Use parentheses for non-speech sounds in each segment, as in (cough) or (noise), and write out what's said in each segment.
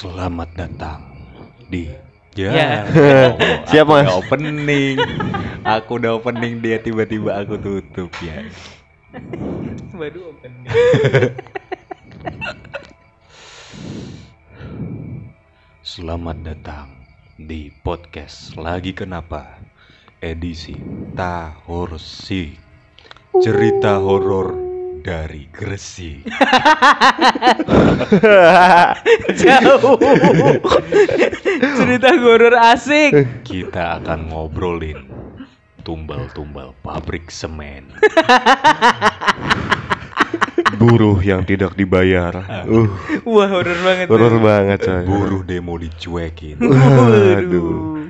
Selamat datang di Ya, Ya. Oh, (laughs) Siap, aku Mas. udah opening. Aku udah opening dia tiba-tiba aku tutup ya. Baru open. Selamat datang di podcast Lagi Kenapa edisi Tahorsi cerita horor dari Gresik. Jauh. Cerita horor asik. Kita akan ngobrolin tumbal-tumbal pabrik semen. Buruh yang tidak dibayar. Uh, Wah, horor banget. horor banget coy. Buruh demo dicuekin. Waduh.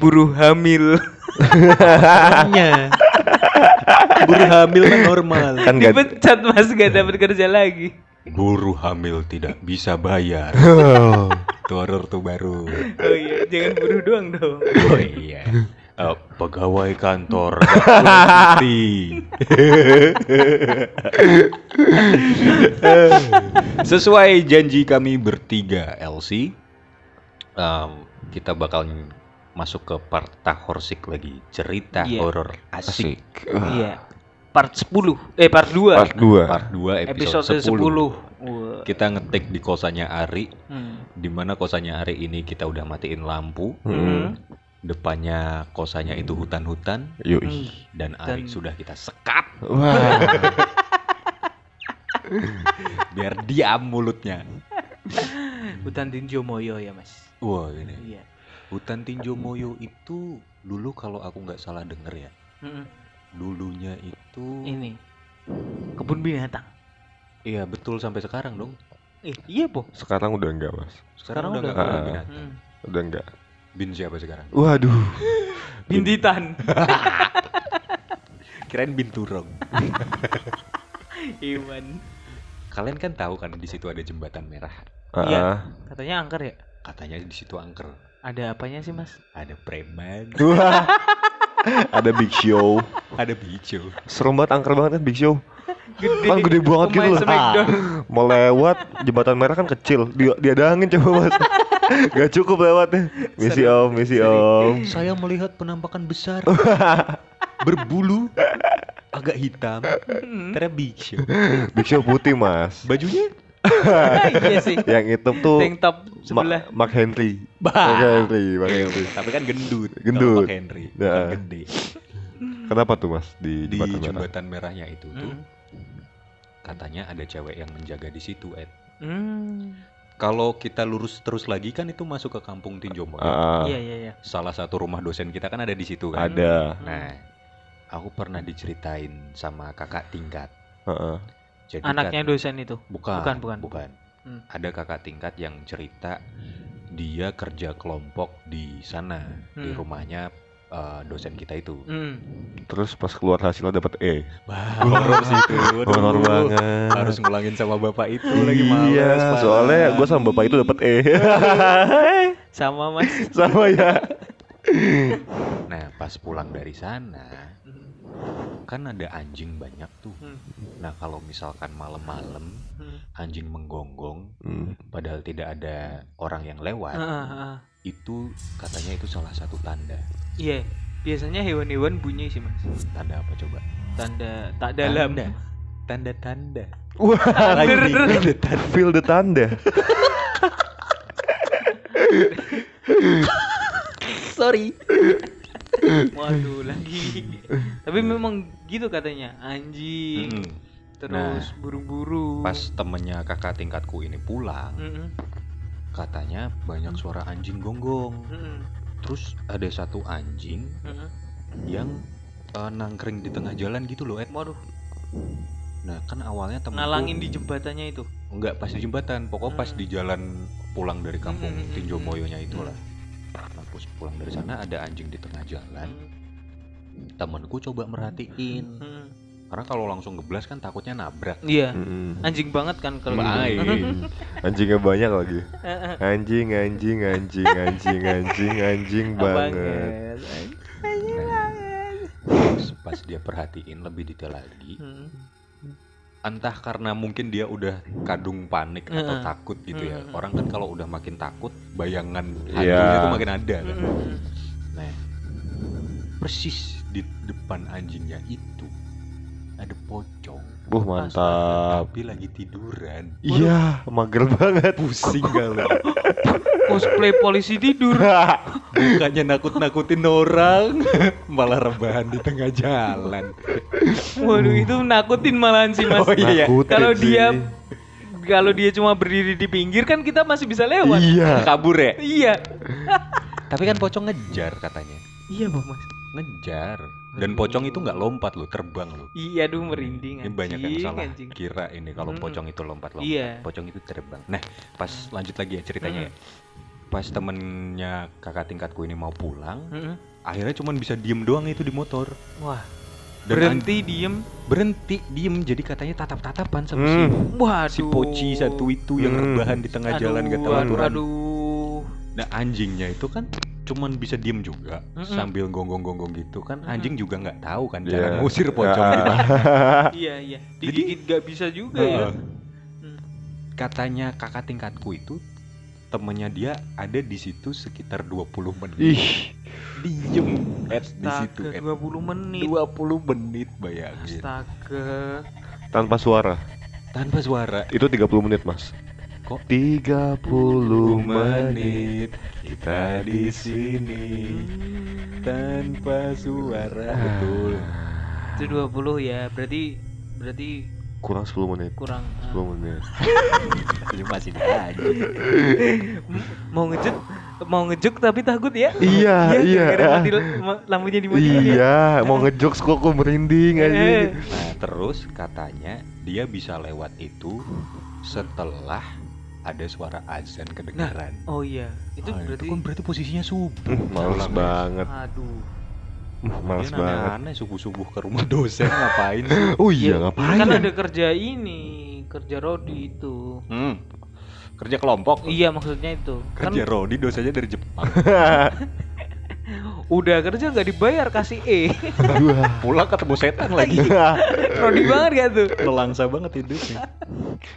Buruh hamil. Buruh hamil kan normal. Kan gak Dipecat Mas gak dapat kerja lagi. Buruh hamil tidak bisa bayar. Oh, (laughs) Itu horor tuh baru. Oh iya, jangan buruh doang dong. Oh iya. Eh, pegawai kantor cuti. (laughs) Sesuai janji kami bertiga LC, em, kita bakal masuk ke part tahorsik lagi cerita Iya. horor asik. Iya. Part 10. Eh, part 2. Part 2. Part 2 episode, Episode 10. 10. Wah. Kita ngetik di kosannya Ari, Hmm. di mana kosannya Ari ini kita udah matiin lampu. Hmm. Depannya kosannya itu hutan-hutan Yoi. dan Ari Dan- sudah kita sekap Wah. (laughs) biar diam mulutnya. Hutan Tinjo Moyo ya, Mas. Wah ini Iya. Hutan tinjo moyo itu dulu kalau aku nggak salah denger ya, Mm-mm. dulunya itu Ini. Kebun binatang. iya betul sampai sekarang dong. Eh, iya, Po. Sekarang udah enggak, Mas. Sekarang, Sekarang udah udah nggak nggak. ada binatang. Hmm. Udah enggak. Bin siapa sekarang? Waduh. (laughs) Bintitan. (laughs) Kirain bin turong. (laughs) Iwan. Kalian kan tahu kan di situ ada jembatan merah. Iya. Ah. Katanya angker ya? Katanya di situ angker. Ada apanya sih, Mas? Ada preman, (laughs) Wah. Ada Big Show. ada bijo. Serem banget angker banget kan Big Show. Gede. Kan gede banget gitu loh. Smackdown. Mau lewat jembatan merah kan kecil. Dia diadangin coba Mas. (laughs) Gak cukup lewatnya. Misi. Om, misi Om. (laughs) Saya melihat penampakan besar berbulu agak hitam. Ternyata big show. Big Show putih Mas. Bajunya iya sih. Yang itu tuh Tank top Ma- sebelah. Mark Henry. Mark. Henry, Mark Henry. Tapi kan gendut. (laughs) Gendut. Mark Henry. Ya. gede. Kenapa tuh Mas di Di jembatan merah? jembatan merahnya itu tuh Hmm. katanya ada cewek yang menjaga di situ, Ed. Hmm. Kalau kita lurus terus lagi kan itu masuk ke kampung Tinjomo. Ah, Iya, iya, iya. Salah satu rumah dosen kita kan ada di situ kan. ada. Nah, aku pernah diceritain sama kakak tingkat. Heeh. Jadi Anaknya kan- dosen itu. bukan, bukan, bukan. bukan. Hmm. Ada kakak tingkat yang cerita dia kerja kelompok di sana di Hmm. rumahnya eh, dosen kita itu. Hmm. Terus pas keluar hasilnya dapat E. Horor sih itu. Horor banget. Harus ngulangin sama bapak itu lagi males. Iya, soalnya gue sama bapak itu dapat E. (laughs) Sama, Mas. sama ya. Nah, pas pulang dari sana kan ada anjing banyak tuh. Hmm. Nah, kalau misalkan malam-malam Hmm. anjing menggonggong Hmm. padahal tidak ada orang yang lewat, Ah, ah, ah. itu katanya itu salah satu tanda. Iya. Biasanya hewan-hewan bunyi sih, Mas. Tanda apa coba? Tanda tak dalam. Tanda. Tanda-tanda. Wah, Lagi tanda tanda. (laughs) feel the tanda. (laughs) Sorry. (laughs) (laughs) Waduh, lagi. Tapi memang gitu katanya, anjing. Mm-mm. Terus buru-buru. Pas temennya kakak tingkatku ini pulang, Mm-mm. katanya banyak suara anjing gonggong. Mm-mm. Terus ada satu anjing Mm-mm. yang eh, nangkring di tengah jalan gitu loh, Ed. Waduh, Nah, kan awalnya temenku ngalangin di jembatannya itu. enggak pas di jembatan, pokoknya pas Hmm. di jalan pulang dari kampung Hmm, hmm, hmm, Tinjomoyonya itulah. Nah, pas pulang dari sana ada anjing di tengah jalan. Temenku coba merhatiin. Mm. Karena kalau langsung ngeblas kan takutnya nabrak. Iya. Mm-mm. Anjing banget kan kalau. Hmm. (laughs) Anjingnya banyak lagi. Heeh. Anjing, anjing, anjing, anjing, anjing, anjing banget. Terus pas dia perhatiin lebih detail lagi, Hmm. Entah karena mungkin dia udah kadung panik atau Heeh. takut gitu ya. Orang kan kalau udah makin takut, bayangan Iya. hantunya itu makin ada kan. Mm-mm. Nah, persis di depan anjingnya itu ada pocong. Uh mantap. Tapi lagi tiduran. Iya, mager banget. Pusing kali. (laughs) Cosplay polisi tidur. (laughs) Bukannya nakut-nakutin orang, (laughs) malah rebahan di tengah jalan. Waduh itu nakutin malahan sih mas. Oh, iya. Kalau dia kalau dia cuma berdiri di pinggir kan kita masih bisa lewat. Iya. Kabur ya? Iya. Tapi kan pocong ngejar katanya. Iya bang mas. Ngejar. Dan pocong itu nggak lompat loh, terbang loh. Iya aduh merinding Ini banyak yang salah anjing. kira ini kalau Mm-mm. pocong itu lompat-lompat. Iya. Pocong itu terbang. Nah, pas lanjut lagi ya ceritanya ya. Pas temennya kakak tingkatku ini mau pulang, Mm-mm. akhirnya cuman bisa diem doang itu di motor. Wah Dan berhenti diem. berhenti diem jadi katanya tatap-tatapan sama si Hmm. Waduh. si poci satu itu yang Hmm. rebahan di tengah jalan gak tahu aduh, aturan. Aduh. Nah anjingnya itu kan cuman bisa diem juga Mm-mm. sambil gonggong-gonggong gitu kan Mm-mm. anjing juga nggak tahu kan Iya. cara ngusir (laughs) pocong Ya. gitu. Iya iya. Digigit gak bisa juga ya. Heeh. Hmm. Katanya kakak tingkatku itu temennya dia ada di situ sekitar 20 menit. Ih, Diem at di situ at 20 menit. 20 menit bayangin Astaga. tanpa suara. tanpa suara. Itu 30 menit, Mas. Kok 30 menit kita di sini tanpa suara Ah. betul. Itu 20 ya. Berarti berarti kurang 10 menit. kurang ah. 10 menit. (laughs) Ini masih aja. Mau ngejuk mau ngejuk tapi takut ya Iya, (laughs) iya. gara-gara mati ma- lampunya dimatiin ya Iya, mau ngejokes kok aku merinding Eh, aja. Nah, terus katanya dia bisa lewat itu setelah ada suara azan kedengaran. oh iya itu Ah, berarti kan berarti posisinya subuh. Hmm, Males Malam, banget. aduh Hmm, Males Mungkin banget. aneh-aneh subuh-subuh ke rumah dosen (laughs) ngapain sih? Oh iya, Ya, ngapain? kan ya? ada kerja ini kerja Rodi itu Hmm. Kerja kelompok. iya maksudnya itu kan Kerja Rodi dosanya dari Jepang. (laughs) udah kerja nggak dibayar kasih E. Pulang ketemu setan lagi. Rodi banget gak tuh Nelangsa banget hidupnya.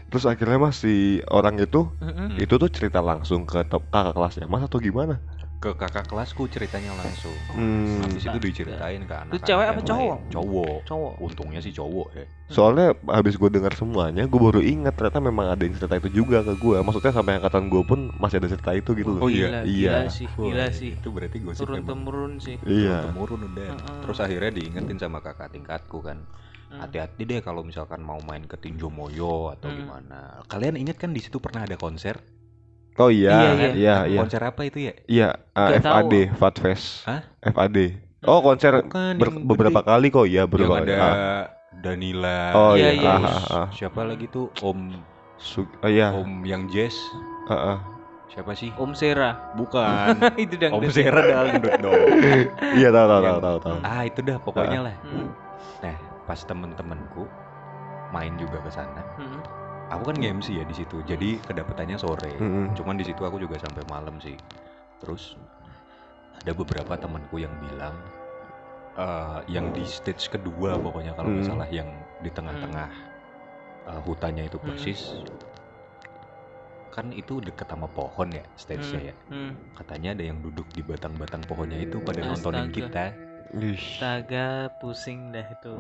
Terus akhirnya Mas si orang itu itu tuh cerita langsung ke kakak kelasnya Mas atau gimana? Ke kakak kelasku ceritanya langsung. Hmm. Habis itu diceritain ke anak. cewek apa cowok? Cowok. cowok Untungnya sih cowok ya. Soalnya habis gue dengar semuanya, gue baru ingat ternyata memang ada yang cerita itu juga ke gue. Maksudnya sampai angkatan gue pun masih ada cerita itu gitu loh. Oh iya? gila, Iya. gila sih gila sih Itu berarti gosip turun temurun sih Iya. temurun udah. Heeh. Terus akhirnya diingetin sama kakak tingkatku kan. Hmm. Hati-hati deh kalau misalkan mau main ke Tinjo Moyo atau Hmm. gimana. Kalian ingat kan di situ pernah ada konser? Oh iya, Iya, iya, iya. iya. Konser apa itu ya? Iya, uh, Nggak FAD, tahu. Fat Fest. Hah? FAD. Oh, konser Bukan, ber- beberapa gede. kali kok ya, Yang beberapa ada ah. Danila. Oh Iya, iya, iya, ah, iya. ah, ah. Siapa lagi tuh? Om Su- oh iya, Om yang jazz. ah, ah. Siapa sih? Om Sera Bukan. (laughs) itu Om dangdut Sera dangdut dong. (laughs) iya tahu tahu tahu tahu tahu. Ah, itu dah pokoknya lah. Hmm, Nah, pas temen-temenku main juga ke sana. hmm. Aku kan nge-MC ya di situ. Jadi kedapetannya sore. Mm-mm. Cuman di situ aku juga sampai malam sih. Terus ada beberapa temanku yang bilang eh, yang di stage kedua pokoknya kalau nggak Hmm. salah yang di tengah-tengah eh, hutannya itu Hmm. persis. Kan itu deket sama pohon ya stage-nya ya. Hmm. Katanya ada yang duduk di batang-batang pohonnya itu pada nontonin Astaga. kita. Ih. Astaga, pusing dah itu.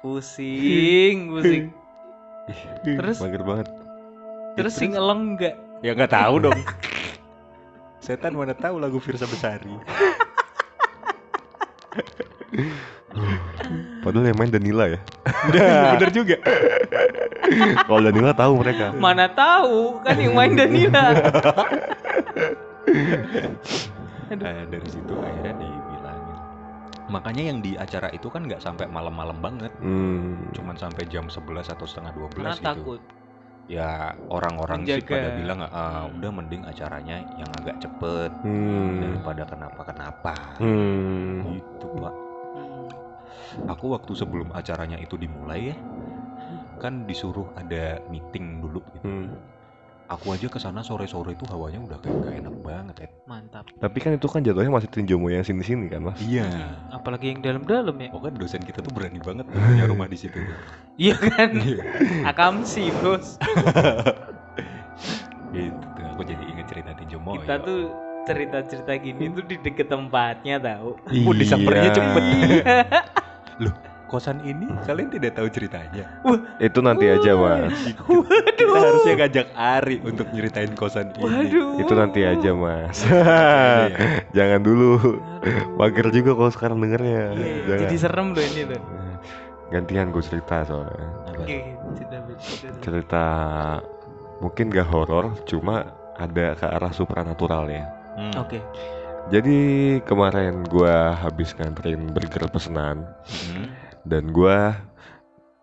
Pusing, (laughs) pusing. Terus? mager banget. Terus sing eleng enggak? Ya nggak tahu dong. (laughs) Setan mana tahu lagu Firsa Besari. (laughs) Padahal yang main Danila ya. (laughs) Bener juga. Kalau Danila tahu mereka. Mana tahu kan yang main Danila. Aduh. Nah, dari situ akhirnya dibilangin. Makanya yang di acara itu kan nggak sampai malam-malam banget, Hmm. cuman sampai jam 11 atau setengah 12 Karena gitu. takut. Ya orang-orang sih pada bilang "Ah, Hmm. udah mending acaranya yang agak cepet Hmm. daripada kenapa-kenapa. Hmm. Gitu pak. Aku waktu sebelum acaranya itu dimulai ya, kan disuruh ada meeting dulu gitu. Hmm. Aku aja ke sana sore-sore itu hawanya udah kayak gak enak banget, Ed. Mantap. Tapi kan itu kan jatuhnya masih tinjau yang sini-sini kan mas Iya. Apalagi yang dalam-dalam ya. Pokoknya dosen kita tuh berani banget punya rumah di situ. (laughs) Iya kan? Iya. Akamsi, Bos. (laughs) gitu tuh, aku jadi inget cerita tinjau moyo. Kita tuh cerita-cerita gini tuh di deket tempatnya tahu. Oh, disampernya Iya. cepet. (laughs) kosan ini kalian tidak tahu ceritanya. Itu nanti aja mas (laughs) Kita harusnya ngajak Ari untuk nyeritain kosan ini. Waduh. Itu nanti aja mas Iya. (laughs) Jangan dulu Mager juga kalau sekarang dengernya Iya, Jadi serem loh ini loh. Gantian gue cerita soalnya cerita cerita. Cerita mungkin gak horor Cuma ada ke arah supranatural ya Hmm. Oke. Jadi kemarin gua habis nganterin burger pesanan Hmm. Dan gua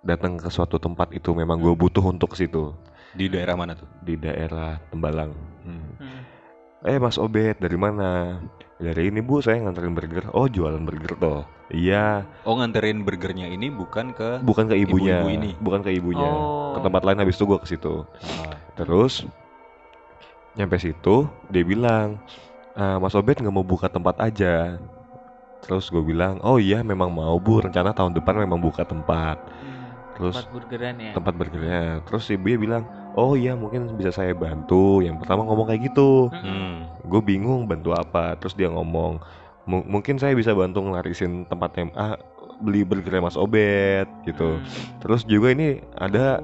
datang ke suatu tempat itu memang gue butuh untuk ke situ Di daerah mana tuh? di daerah Tembalang. Hmm. Hmm. Eh Mas Obet dari mana? Dari ini bu saya nganterin burger. Oh jualan burger toh. Iya, Oh nganterin burgernya ini bukan ke bukan ke ibunya, Ibu-ibu ini? bukan ke ibunya. Oh. Ke tempat lain habis itu gue ke situ. Ah, Terus nyampe situ dia bilang, "Ah, Mas Obet nggak mau buka tempat aja. Terus gue bilang, oh iya memang mau bu, rencana tahun depan memang buka tempat. Hmm. Terus Tempat burgeran ya. tempat burgernya. Terus ibunya bilang, oh iya mungkin bisa saya bantu. Yang pertama ngomong kayak gitu. Hmm. Gue bingung bantu apa. Terus dia ngomong, "Mu- mungkin saya bisa bantu ngelarisin tempat MA beli burgernya Mas Obet gitu. Hmm. Terus juga ini ada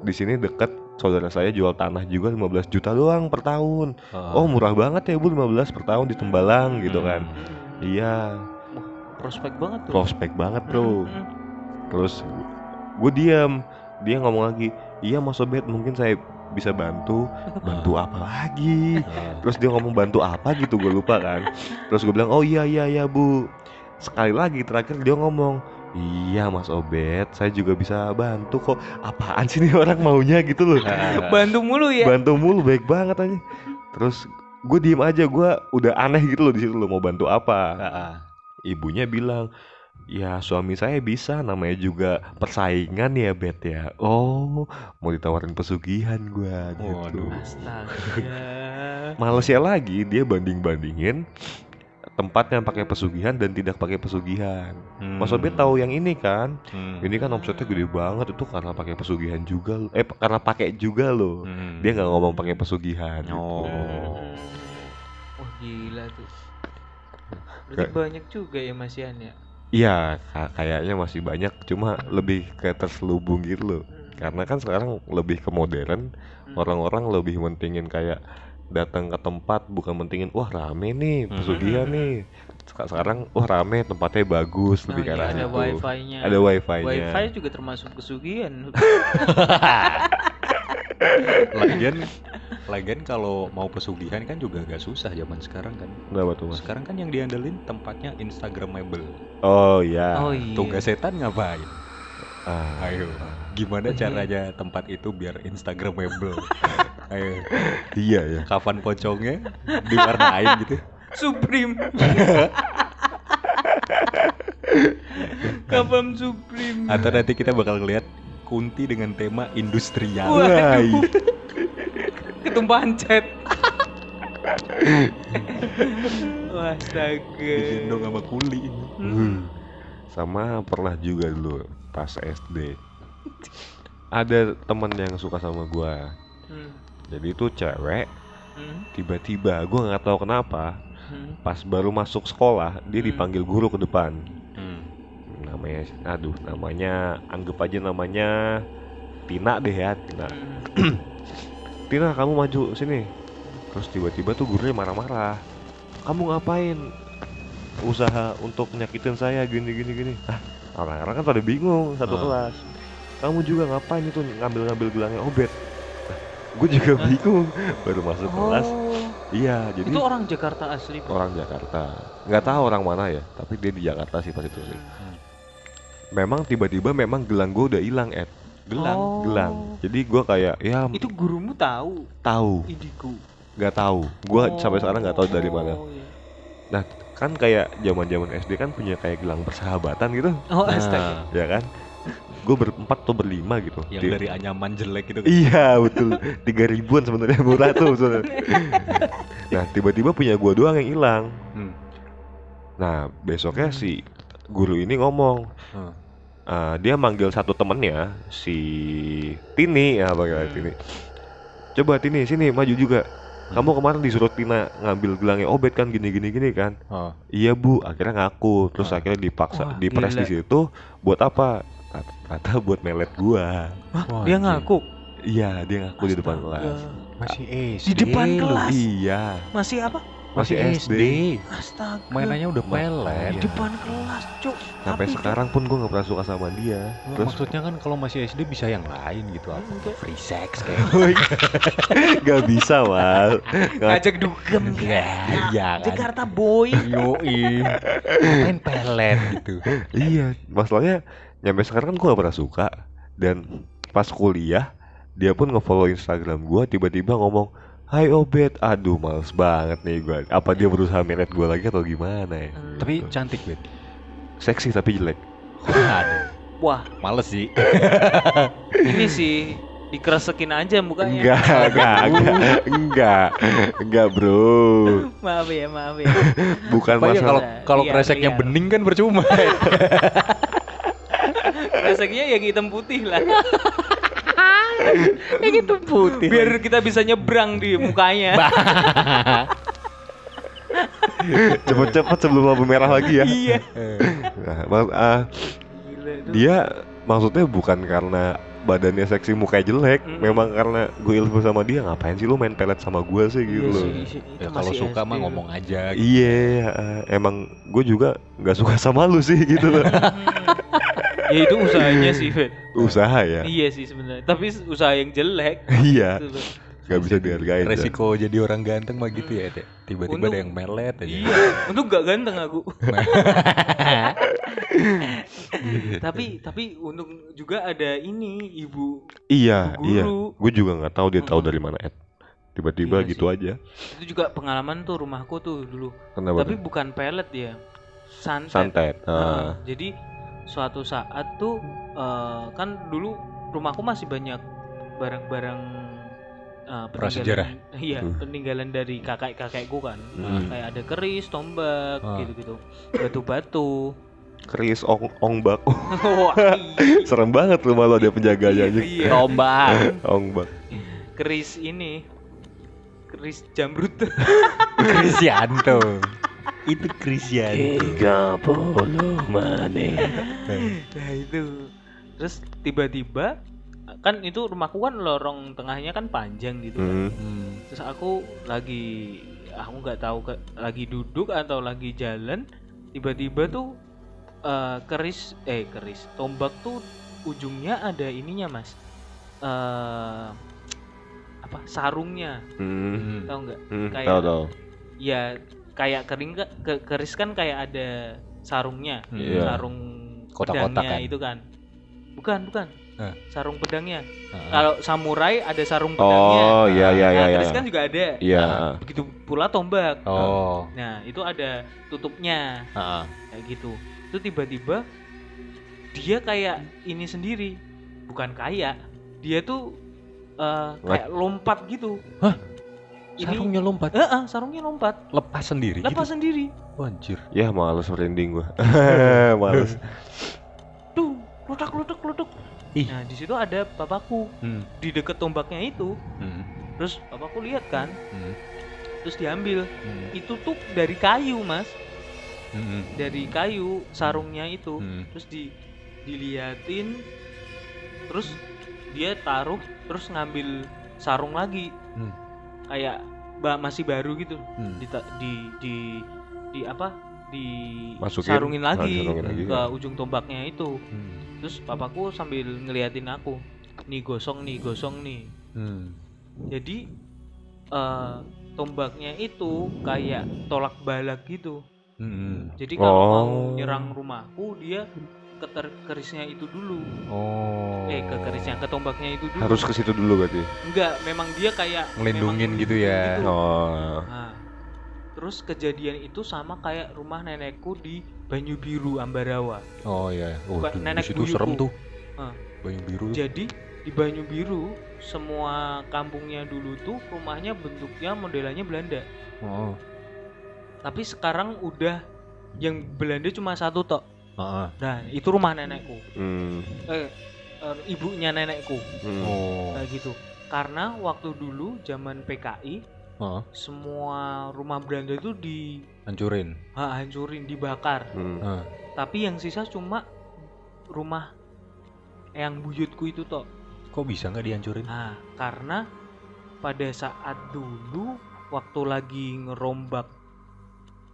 di sini deket saudara saya jual tanah juga 15 juta doang per tahun. Ah. Oh murah banget ya bu 15 per tahun di Tembalang gitu kan. Hmm. Iya Prospek banget tuh. prospek banget bro. Terus gue diam, dia ngomong lagi, iya Mas Obet mungkin saya bisa bantu, (laughs) bantu apa lagi? Terus dia ngomong bantu apa gitu gue lupa kan. Terus gue bilang oh iya iya iya bu. Sekali lagi terakhir dia ngomong Iya Mas Obet, saya juga bisa bantu kok. Apaan sih nih orang maunya gitu loh. (laughs) Bantu mulu ya. bantu mulu baik banget aja. Terus gue diem aja, gue udah aneh gitu loh di situ loh mau bantu apa. Ibunya bilang, ya suami saya bisa, namanya juga persaingan ya Bet ya. Oh, mau ditawarin pesugihan gue gitu. Waduh. Astaga. (laughs) Malesnya lagi dia banding bandingin tempat yang pakai pesugihan dan tidak pakai pesugihan. Hmm. Mas Obet tahu yang ini kan? Hmm. Ini kan omsetnya gede banget itu karena pakai pesugihan juga. Eh karena pakai juga loh. Hmm. Dia nggak ngomong pakai pesugihan. gitu. Oh. Hmm. Wah gila tuh. Berarti Kayak- banyak juga ya Mas Yan ya. Iya, ka- kayaknya masih banyak, cuma lebih ke terselubung gitu loh. Karena kan sekarang lebih ke modern, Hmm. orang-orang lebih mentingin kayak datang ke tempat bukan mentingin wah rame nih Hmm. pesugihan nih. Seka- Sekarang wah rame tempatnya bagus Oh, lebih ke iya, arah ada situ. wifi-nya. Ada wifi-nya. Wifi juga termasuk pesugihan. (laughs) lagian lagian kalau mau pesugihan kan juga gak susah zaman sekarang kan Kenapa tuh mas? sekarang kan yang diandelin tempatnya instagramable Oh iya. oh iya. tugas setan ngapain Ah, ayo gimana iya. caranya tempat itu biar instagramable (laughs) ayo iya ya. kapan pocongnya diwarnain gitu Supreme. (laughs) Kapan Supreme. atau nanti kita bakal ngeliat Kunti dengan tema industrial Waduh. (laughs) Ketumpahan cat. Wah, (laughs) astaga. digendong sama kuli Hmm. Hmm. Sama pernah juga dulu pas SD. Ada temen yang suka sama gua. Hmm. Jadi itu cewek. Hmm. Tiba-tiba gua nggak tahu kenapa. Hmm. Pas baru masuk sekolah dia Hmm. dipanggil guru ke depan. Hmm. Namanya, aduh, namanya anggap aja namanya Tina deh ya, Tina. Hmm. (clears throat) Tina kamu maju sini. Terus tiba-tiba tuh gurunya marah-marah. Kamu ngapain? Usaha untuk nyakitin saya gini gini gini. Ah, orang-orang kan pada bingung satu Ah. kelas. Kamu juga ngapain itu ngambil-ngambil gelangnya Obet? gue juga Hah? bingung baru masuk kelas. Oh, Iya, jadi itu orang Jakarta asli. Pak? orang Jakarta. Nggak tahu orang mana ya, tapi dia di Jakarta sih pas itu sih. Memang tiba-tiba memang gelang gue udah hilang, Ed. gelang Oh. Gelang. Jadi gue kayak ya Itu gurumu tahu tahu, indigo. nggak tahu. Gue sampai sekarang nggak tahu dari mana. Oh, iya. kan kayak zaman zaman SD kan punya kayak gelang persahabatan gitu Oh, Nah, astaga. ya kan gue berempat atau berlima gitu Yang Di- dari anyaman jelek gitu kan. Iya betul tiga ribuan sebenarnya murah tuh sebenarnya. (laughs) Nah tiba-tiba punya gua doang yang hilang. Hmm. Nah besoknya si guru ini ngomong, Hmm. eh, dia manggil satu temennya si Tini ya panggilnya Hmm. Tini. Coba Tini sini maju juga. Kamu kemarin disuruh Tina ngambil gelangnya Obet kan gini gini gini kan? Oh. Iya bu, akhirnya ngaku. Terus Ah. akhirnya dipaksa, Wah, dipres di situ. Buat apa? Kata, kata (laughs) buat melet gua. Wah, Dia ngaku Iya, dia ngaku di depan Astaga. kelas. Masih SD. Di depan lu. kelas? Iya, Masih apa? Masih SD. Astaga. Mainannya udah pelet. Di depan kelas, Cuk. Sampai Tapi sekarang pun gue nggak pernah suka sama dia. Terus Terus maksudnya kan kalau masih SD bisa yang lain gitu apa? Enggak. Free sex (laughs) kayak. nggak bisa mal. Nggak- Ngajak dugem Iya, iya kan. Jakarta boy. Yoi. Main pelet gitu. iya, masalahnya nyampe sekarang kan gue nggak pernah suka. Dan pas kuliah dia pun ngefollow Instagram gue, tiba-tiba ngomong, Hai Obet, aduh males banget nih gue. Apa dia berusaha meret gue lagi atau gimana ya? Tapi cantik bet. Seksi tapi jelek. Aduh, Wah, males sih. (laughs) ini sih dikeresekin aja mukanya. Enggak, enggak, (laughs) enggak, enggak, enggak bro. Maaf ya, maaf ya. Bukan ya kalau masalah. kalau Liar, kreseknya liar. bening kan percuma. (laughs) Kreseknya yang hitam putih lah. Kayak gitu putih. Biar kita bisa nyebrang di mukanya. Cepet-cepet sebelum lampu merah lagi ya. iya. Nah, mak- ah, Gila tuh. dia maksudnya bukan karena badannya seksi mukanya jelek Mm. memang karena gue ilmu sama dia ngapain sih lu main pelet sama gue sih gitu Iya loh itu Ya kalau suka mah ngomong aja. gitu. iya eh, emang gue juga nggak suka sama lu sih gitu loh. Ya itu usahanya sih, Fet. usaha ya Iya sih sebenarnya. Tapi usaha yang jelek. iya Gitu nggak bisa dihargain Jan. Resiko jadi orang ganteng mah gitu ya, Teh. Tiba-tiba Untung- ada yang melet aja. Iya, untuk gak ganteng aku. (laughs) tapi tapi untung juga ada ini ibu iya iya guru. gue juga nggak tahu dia tahu dari mana Ed tiba-tiba Iya gitu aja itu juga pengalaman tuh rumahku tuh dulu. kenapa Tapi tuh? bukan pelet ya, santet. santet Heeh, ah. jadi suatu saat tuh eh, kan dulu rumahku masih banyak barang-barang eh, Prasejarah. peninggalan- Iya, Hmm. peninggalan dari kakek-kakekku kan. Mm. Kayak ada keris, tombak, Ah. gitu-gitu. Batu-batu. keris ong ongbak (laughs) iya. serem banget rumah lo ada penjaganya aja Iya. Tombak. (laughs) ongbak Keris ini. Keris jamrut. Krisianto. Itu Krisianto. tiga puluh menit nah itu. Terus tiba-tiba kan itu rumahku kan lorong tengahnya kan panjang gitu kan. Hmm. Hmm. terus aku lagi aku nggak tahu ke, lagi duduk atau lagi jalan tiba-tiba tuh eh, keris eh keris tombak tuh ujungnya ada ininya mas eh apa sarungnya Hmm. Hmm. tahu nggak Hmm, Kayak- tahu tahu. ya kayak kering ke, ke- keris kan kayak ada sarungnya. Iya. sarung Kotak-kotak pedangnya kan? itu kan bukan bukan Hah? sarung pedangnya Heeh. kalau samurai ada sarung pedangnya Oh iya iya iya nah, iya. keris kan juga ada Iya. Nah, begitu pula tombak Oh. nah itu ada tutupnya Heeh. kayak gitu itu tiba-tiba dia kayak ini sendiri bukan kayak dia tuh eh, kayak lompat gitu Hah? Ini Sarungnya lompat. Eh, eh, sarungnya lompat Lepas sendiri lepas gitu. sendiri Oh, anjir. Ya males merinding gua. (laughs) males. tuh ludak ludak ludak Ih. nah di situ ada papaku Hmm. di deket tombaknya itu Hmm. terus papaku lihat kan Hmm. terus diambil Hmm. itu tuh dari kayu mas Hmm. dari kayu sarungnya itu Hmm. terus di diliatin terus dia taruh terus ngambil sarung lagi Hmm. Kayak ba- masih baru gitu Hmm. di di di, di apa di Masukin. sarungin Ah, lagi sarungin lagi, ke ya. ujung tombaknya itu Hmm. terus papaku sambil ngeliatin aku nih gosong nih gosong nih Hmm. jadi eh, tombaknya itu kayak tolak balak gitu Hmm. jadi kalau Oh. mau nyerang rumahku dia kerisnya itu dulu Oh. eh ke kerisnya ke tombaknya itu dulu Harus ke situ dulu berarti. enggak memang dia kayak Ngelindungin gitu ya. gitu. Oh. Nah, terus kejadian itu sama kayak rumah nenekku di Banyu Biru Ambarawa Oh iya. Oh, Bukan tuh, di nenek situ serem tuh. Ah. Banyu biru. Jadi di Banyu Biru semua kampungnya dulu tuh rumahnya bentuknya modelannya Belanda. Oh. Tapi sekarang udah yang Belanda cuma satu tok. Heeh. Nah, itu rumah nenekku. Hmm. Eh, eh, ibunya nenekku. hmm. Oh. Kayak gitu. Karena waktu dulu zaman PKI Heeh. semua rumah Belanda itu di Hancurin. ha, hancurin, dibakar. Hmm. Heeh. Tapi yang sisa cuma rumah yang buyutku itu tok. Kok bisa nggak dihancurin? Nah, karena pada saat dulu waktu lagi ngerombak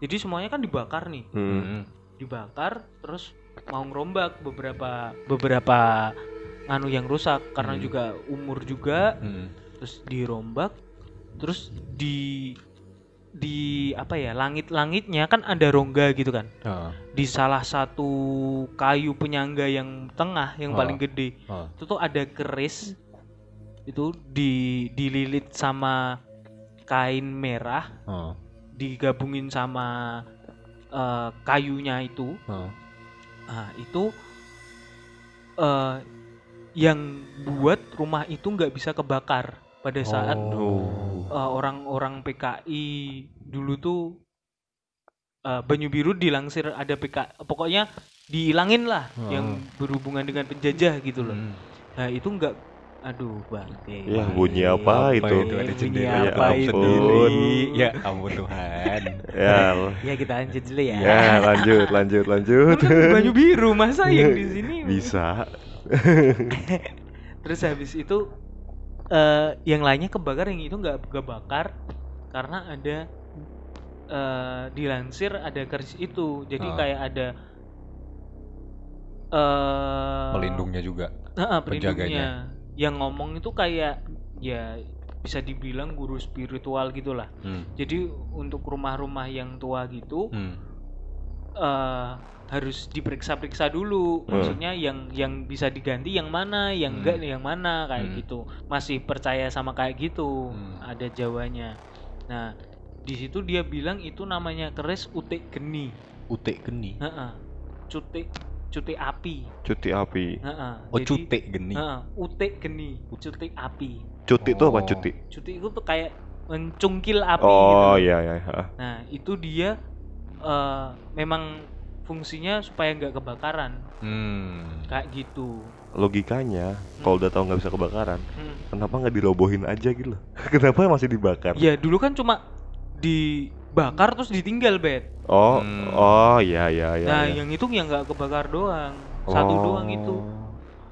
jadi semuanya kan dibakar nih, Hmm. Dibakar terus mau ngerombak beberapa beberapa anu yang rusak karena Hmm. juga umur juga Hmm. terus dirombak terus di di apa ya langit-langitnya kan ada rongga gitu kan Heeh. di salah satu kayu penyangga yang tengah yang Ah. paling gede Heeh. itu tuh ada keris itu di dililit sama kain merah Heeh. digabungin sama eh, kayunya itu Heeh. nah itu eh yang buat rumah itu nggak bisa kebakar pada saat Oh. eh, orang-orang PKI dulu tuh eh, Banyu Biru dilangsir ada PK pokoknya dihilangin lah Oh. yang berhubungan dengan penjajah gitu loh Hmm. nah itu nggak aduh bang Ya, bunyi apa itu? itu ada Bunyi apa tutup itu? sendiri. Ya ampun Tuhan. Ya, ya kita lanjut dulu ya, ya lanjut, lanjut, lanjut. Kan Banyu Biru masa yang di (laughs) sini Bisa. (laughs) terus habis itu eh yang lainnya kebakar yang itu nggak kebakar karena ada eh dilansir ada keris itu jadi Ah. kayak ada eh Pelindungnya juga. Heeh, penjaganya. Yang ngomong itu kayak ya bisa dibilang guru spiritual gitulah Hmm. jadi untuk rumah-rumah yang tua gitu Hmm. eh harus diperiksa-periksa dulu Hmm. maksudnya yang yang bisa diganti yang mana yang Hmm. enggak yang mana kayak Hmm. gitu masih percaya sama kayak gitu Hmm. ada jawanya nah di situ dia bilang itu namanya keris utik geni Utek geni. Heeh. cutik cutik api Cuti api. Heeh. Oh Jadi- geni. Heeh, utik geni cutik api Cuti itu apa Oh. cuti? cutik itu tuh kayak mencungkil api gitu Oh loh. iya iya. ha. Nah, itu dia eh, memang fungsinya supaya nggak kebakaran, Hmm. kayak gitu. Logikanya, kalau udah tahu nggak bisa kebakaran, Hmm. kenapa nggak dirobohin aja gitu? loh? (laughs) kenapa masih dibakar? Ya dulu kan cuma dibakar terus ditinggal bet. Oh, Hmm. oh iya iya iya. nah, iya. yang itu yang nggak kebakar doang, satu Oh. doang itu.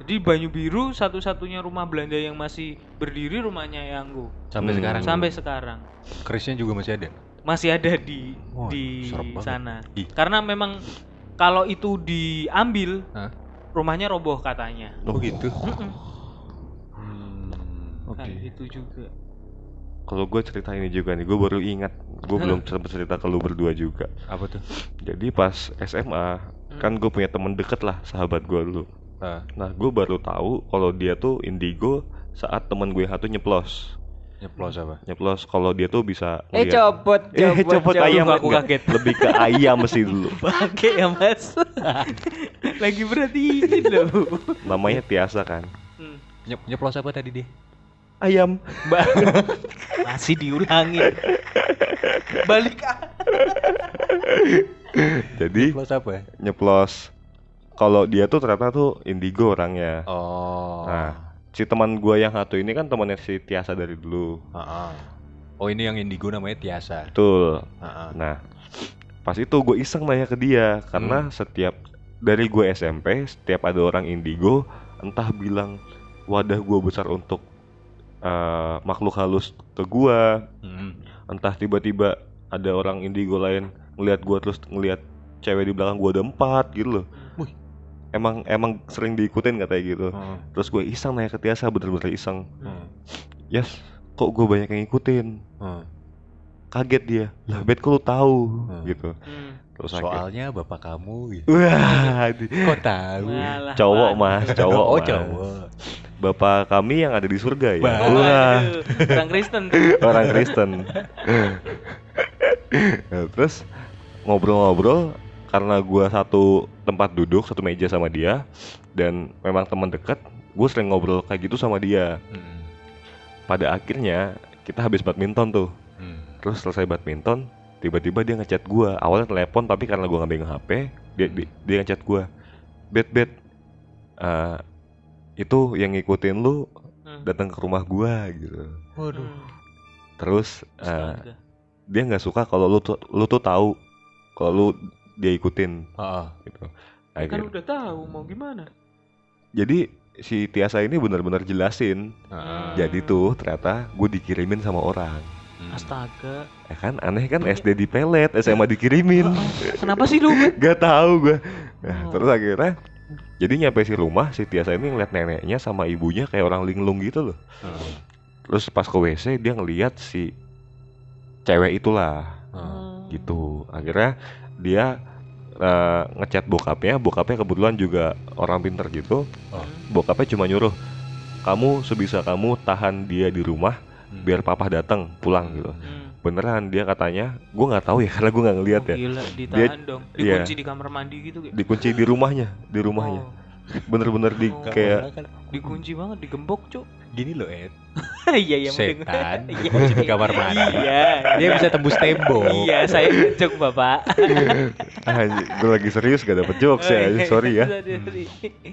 Jadi Banyu Biru satu-satunya rumah Belanda yang masih berdiri rumahnya Yanggo Sampai Hmm. sekarang. sampai sekarang Kerisnya juga masih ada. masih ada di Wah, di sana. Ih. Karena memang kalau itu diambil Hah? rumahnya roboh katanya. Oh gitu. Hmm. Oke. Kayak gitu juga. Kalau gue cerita ini juga nih, gue baru ingat, gue belum sempat cerita ke lu berdua juga. Apa tuh? Jadi pas SMA, kan gue punya temen deket lah, sahabat gue dulu. Ah, Nah, gue baru tahu kalau dia tuh indigo saat temen gue satu nyeplos. nyeplos apa? Nyeplos kalau dia tuh bisa Eh ngeliat- copot, Eh, copot ayam aku enggak. kaget. Lebih ke ayam mesti dulu. (laughs) Pakai ya mas. (laughs) Lagi berarti loh. Namanya Tiasa kan. Hmm. Nyep nyeplos apa tadi dia? Ayam. Mbak (laughs) masih diulangin. Balik. Jadi Nyeplos apa? nyeplos kalau dia tuh ternyata tuh indigo orangnya. Oh. Nah, si teman gue yang satu ini kan temannya si Tiasa dari dulu. Ah, ah. Oh ini yang indigo namanya Tiasa. Betul. Ah, ah. Nah, pas itu gue iseng nanya ke dia karena setiap dari gue SMP setiap ada orang indigo entah bilang wadah gue besar untuk eh, makhluk halus ke gue, Hmm. entah tiba-tiba ada orang indigo lain ngelihat gue terus ngelihat cewek di belakang gue ada empat gitu loh. Wih. Emang emang sering diikutin katanya gitu. Hmm. Terus gue iseng nanya ke Tiasa bener-bener iseng. Hmm. Yes, kok gue banyak yang ngikutin. Hmm. Kaget dia. Lah, bet kok lu tahu Hmm. gitu. Hmm. Terus Soalnya bapak kamu gitu. Wah, di- Kok tahu? Malah cowok mas, cowok oh mas. cowok. Bapak kami yang ada di surga ya. Bah. Wah, Orang Kristen orang Kristen. Nah, terus ngobrol-ngobrol karena gua satu tempat duduk satu meja sama dia dan memang teman dekat gue sering ngobrol kayak gitu sama dia Hmm. pada akhirnya kita habis badminton tuh Hmm. terus selesai badminton tiba-tiba dia ngechat gua awalnya telepon tapi karena gua nggak megang HP dia dia, dia ngechat gua bet bet eh, itu yang ngikutin lu Hmm. datang ke rumah gua gitu Waduh. Terus eh, Astaga. dia nggak suka kalau lu tuh lu tuh tahu kalau lu dia ikutin Heeh. gitu kan Akhir- udah tahu mau gimana jadi si Tiasa ini benar-benar jelasin Heeh. jadi tuh ternyata gue dikirimin sama orang Hmm. astaga ya kan aneh kan SD di pelet SMA dikirimin kenapa sih lu? Gak tahu gue. Nah, Oh. terus akhirnya jadi nyampe si rumah si Tiasa ini ngeliat neneknya sama ibunya kayak orang linglung gitu loh. Heeh. Terus pas ke WC dia ngeliat si cewek itulah Heeh. gitu. Akhirnya dia eh, ngechat bokapnya, bokapnya kebetulan juga orang pinter gitu. Oh. Bokapnya cuma nyuruh kamu sebisa kamu tahan dia di rumah Hmm. biar papa datang pulang gitu. Hmm. Beneran dia katanya, gue nggak tahu ya (laughs) karena gue nggak ngeliat Oh, ya. gila ditahan dong iya. dikunci di kamar mandi gitu kayak Dikunci di rumahnya, di rumahnya. Oh, Bener-bener di Oh. kayak dikunci banget digembok cuk gini loh Ed (laughs) iya iya setan (laughs) Iya. dikunci di kamar mandi iya dia bisa tembus tembok iya saya ngejok bapak Ah, gue lagi serius gak dapet jokes Oh, ya, iya, sorry ya.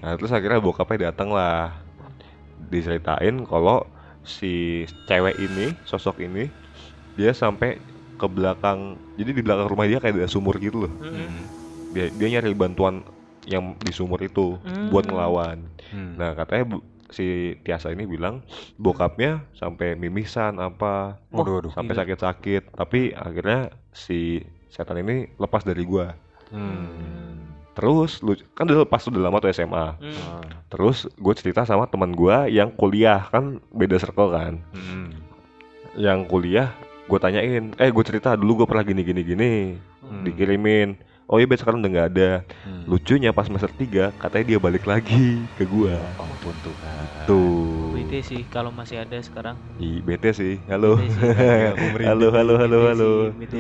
Nah, terus akhirnya bokapnya datang lah, diceritain kalau si cewek ini, sosok ini, dia sampai ke belakang, jadi di belakang rumah dia kayak ada sumur gitu loh. Mm-mm. Dia, dia nyari bantuan yang di sumur itu buat Hmm. ngelawan. Hmm. Nah katanya bu- si Tiasa ini bilang bokapnya sampai mimisan apa, Waduh, waduh. sampai gila. sakit-sakit, tapi akhirnya si setan ini lepas dari gua. Hmm. Terus lu kan udah pas udah lama tuh SMA. Hmm. Terus gue cerita sama teman gua yang kuliah kan beda circle kan. Hmm. Yang kuliah gue tanyain, eh gue cerita dulu gue pernah gini gini gini, Hmm. dikirimin. Oh iya sekarang udah nggak ada. Hmm. Lucunya pas semester 3 katanya dia balik lagi ke gua. Ya ampun Tuhan. Tuh. BT sih kalau masih ada sekarang Ih, bete sih. Halo. Bete sih. (laughs) Halo, halo, halo, BT halo. BT.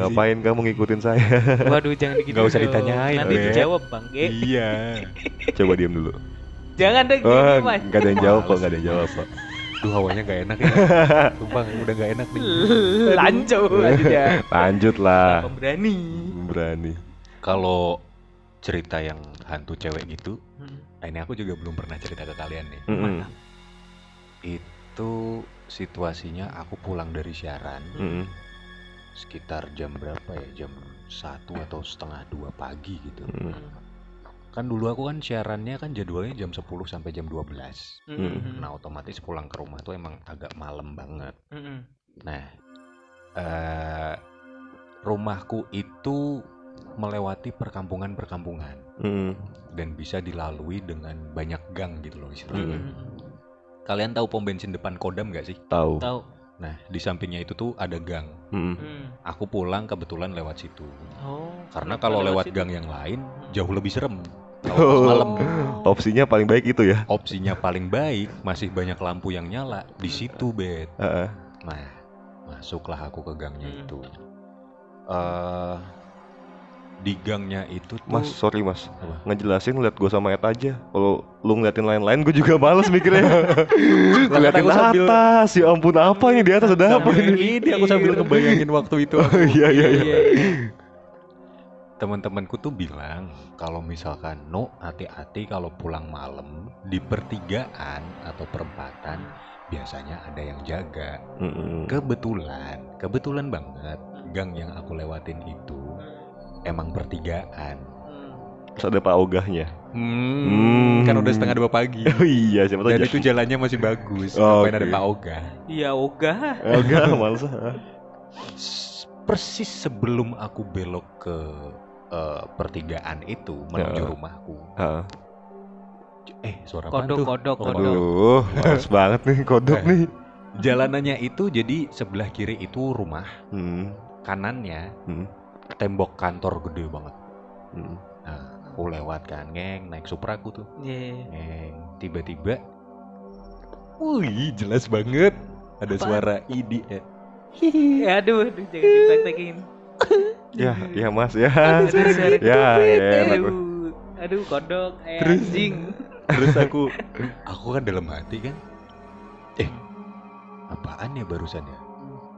Ngapain kamu ngikutin saya? (laughs) Waduh jangan gitu Nggak usah dong. ditanyain, Nanti Bet. dijawab bang Ge. Iya. Coba diam dulu. Jangan deh Oh, nggak ada yang jawab kok, nggak ada yang jawab kok. Duh hawanya gak enak ya. (laughs) Sumpah udah gak enak nih. (laughs) Lanjut lanjut ya Lanjut lah. Pemberani Berani. Kalau cerita yang hantu cewek gitu, Hmm. nah ini aku juga belum pernah cerita ke kalian nih. Mm-mm. Itu situasinya aku pulang dari siaran Mm-mm. sekitar jam berapa ya? Jam satu atau setengah dua pagi gitu. Mm-mm. Kan dulu aku kan siarannya kan jadwalnya jam 10 sampai jam 12. Hmm. Nah, otomatis pulang ke rumah tuh emang agak malam banget. Hmm. Nah, eh rumahku itu melewati perkampungan-perkampungan Mm-mm. dan bisa dilalui dengan banyak gang gitu loh istilahnya. Mm-mm. Kalian tahu pom bensin depan Kodam nggak sih? Tahu. Tahu. Nah, di sampingnya itu tuh ada gang. Mm-mm. Hmm. Aku pulang kebetulan lewat situ. Oh. Karena kalau lewat situ? gang yang lain jauh lebih serem. Oh. Kalau malam Opsinya paling baik itu ya. opsinya paling baik masih banyak lampu yang nyala di situ, Bet. Heeh. Nah, masuklah aku ke gangnya Hmm. itu. eh di gangnya itu tuh Mas, sorry mas, Apa? ngejelasin liat gue sama Ed aja. Kalau lu ngeliatin lain-lain, gue juga males mikirnya. (laughs) ngeliatin aku sambil- atas, ya ampun apa ini di atas ada apa ini? ini aku sambil ngebayangin waktu itu. Oh (laughs) iya iya iya. Iya, iya. Teman-temanku tuh bilang kalau misalkan no hati-hati kalau pulang malam di pertigaan atau perempatan biasanya ada yang jaga. Mm-mm. Kebetulan, kebetulan banget gang yang aku lewatin itu emang pertigaan. Hmm. Terus ada Pak Ogahnya. Hmm, Hmm. kan udah setengah dua pagi. (laughs) Oh iya, siapa tahu Dan jadi- itu jalannya masih bagus. Oh, Ngapain ada. Pak Oga? Iya ogah. Ogah males. ah. S- Persis sebelum aku belok ke eh, pertigaan itu menuju Ya. rumahku. Ah. Eh, suara Kodok, tuh? kodok, Oh, kodok. Aduh, males banget nih kodok Eh. nih. Jalanannya itu jadi sebelah kiri itu rumah, Hmm. kanannya Hmm. Tembok kantor gede banget. Hmm. Nah, aku lewat kan, ngeng, naik Supra aku tuh. Iya. Ngeng, tiba-tiba Wih, jelas banget. Ada Apaan? suara IDE. Hihi. Aduh, aduh, jangan dipraktekin. Ya, ya Mas ya. Aduh, suara Ya, ya, enak. aduh, aduh kodok eh, Terus? anjing. Terus aku (laughs) aku kan dalam hati kan eh apaan ya barusan ya?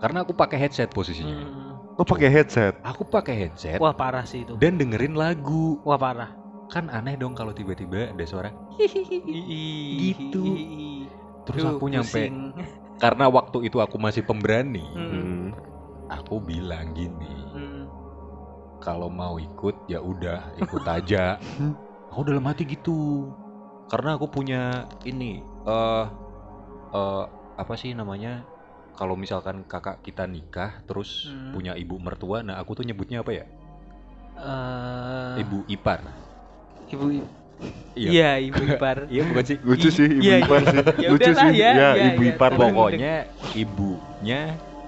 Karena aku pakai headset posisinya. Hmm. Lo pakai headset. Aku pakai headset Wah parah sih itu. dan dengerin lagu. Wah parah. Kan aneh dong kalau tiba-tiba ada suara gitu. Terus aku nyampe (laughs) karena waktu itu aku masih pemberani. Hmm. Aku bilang gini, Hmm. kalau mau ikut ya udah ikut aja. (laughs) aku dalam hati gitu. Karena aku punya ini eh eh, apa sih namanya? Kalau misalkan kakak kita nikah terus Hmm. punya ibu mertua, nah aku tuh nyebutnya apa ya? Eh, Ibu ipar. ibu Iya. Iya, ibu ipar. (laughs) Iya bukan sih? Lucu sih ibu Iya, ipar sih. Ya Lucu sih. ya, Ya, ya, ibu ya. ipar pokoknya. Pokoknya ibunya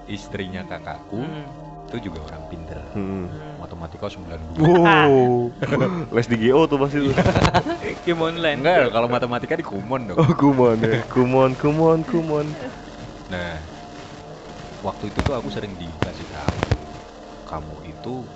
istrinya kakakku Hmm. itu juga orang pinter. Hmm. Matematika 92. Wow. (laughs) Les di GO tuh pasti tuh. (laughs) Game online. Enggak, kalau matematika di Kumon dong. Oh, kumon ya. Kumon, kumon, kumon. Nah, waktu itu tuh aku sering dikasih tahu kamu itu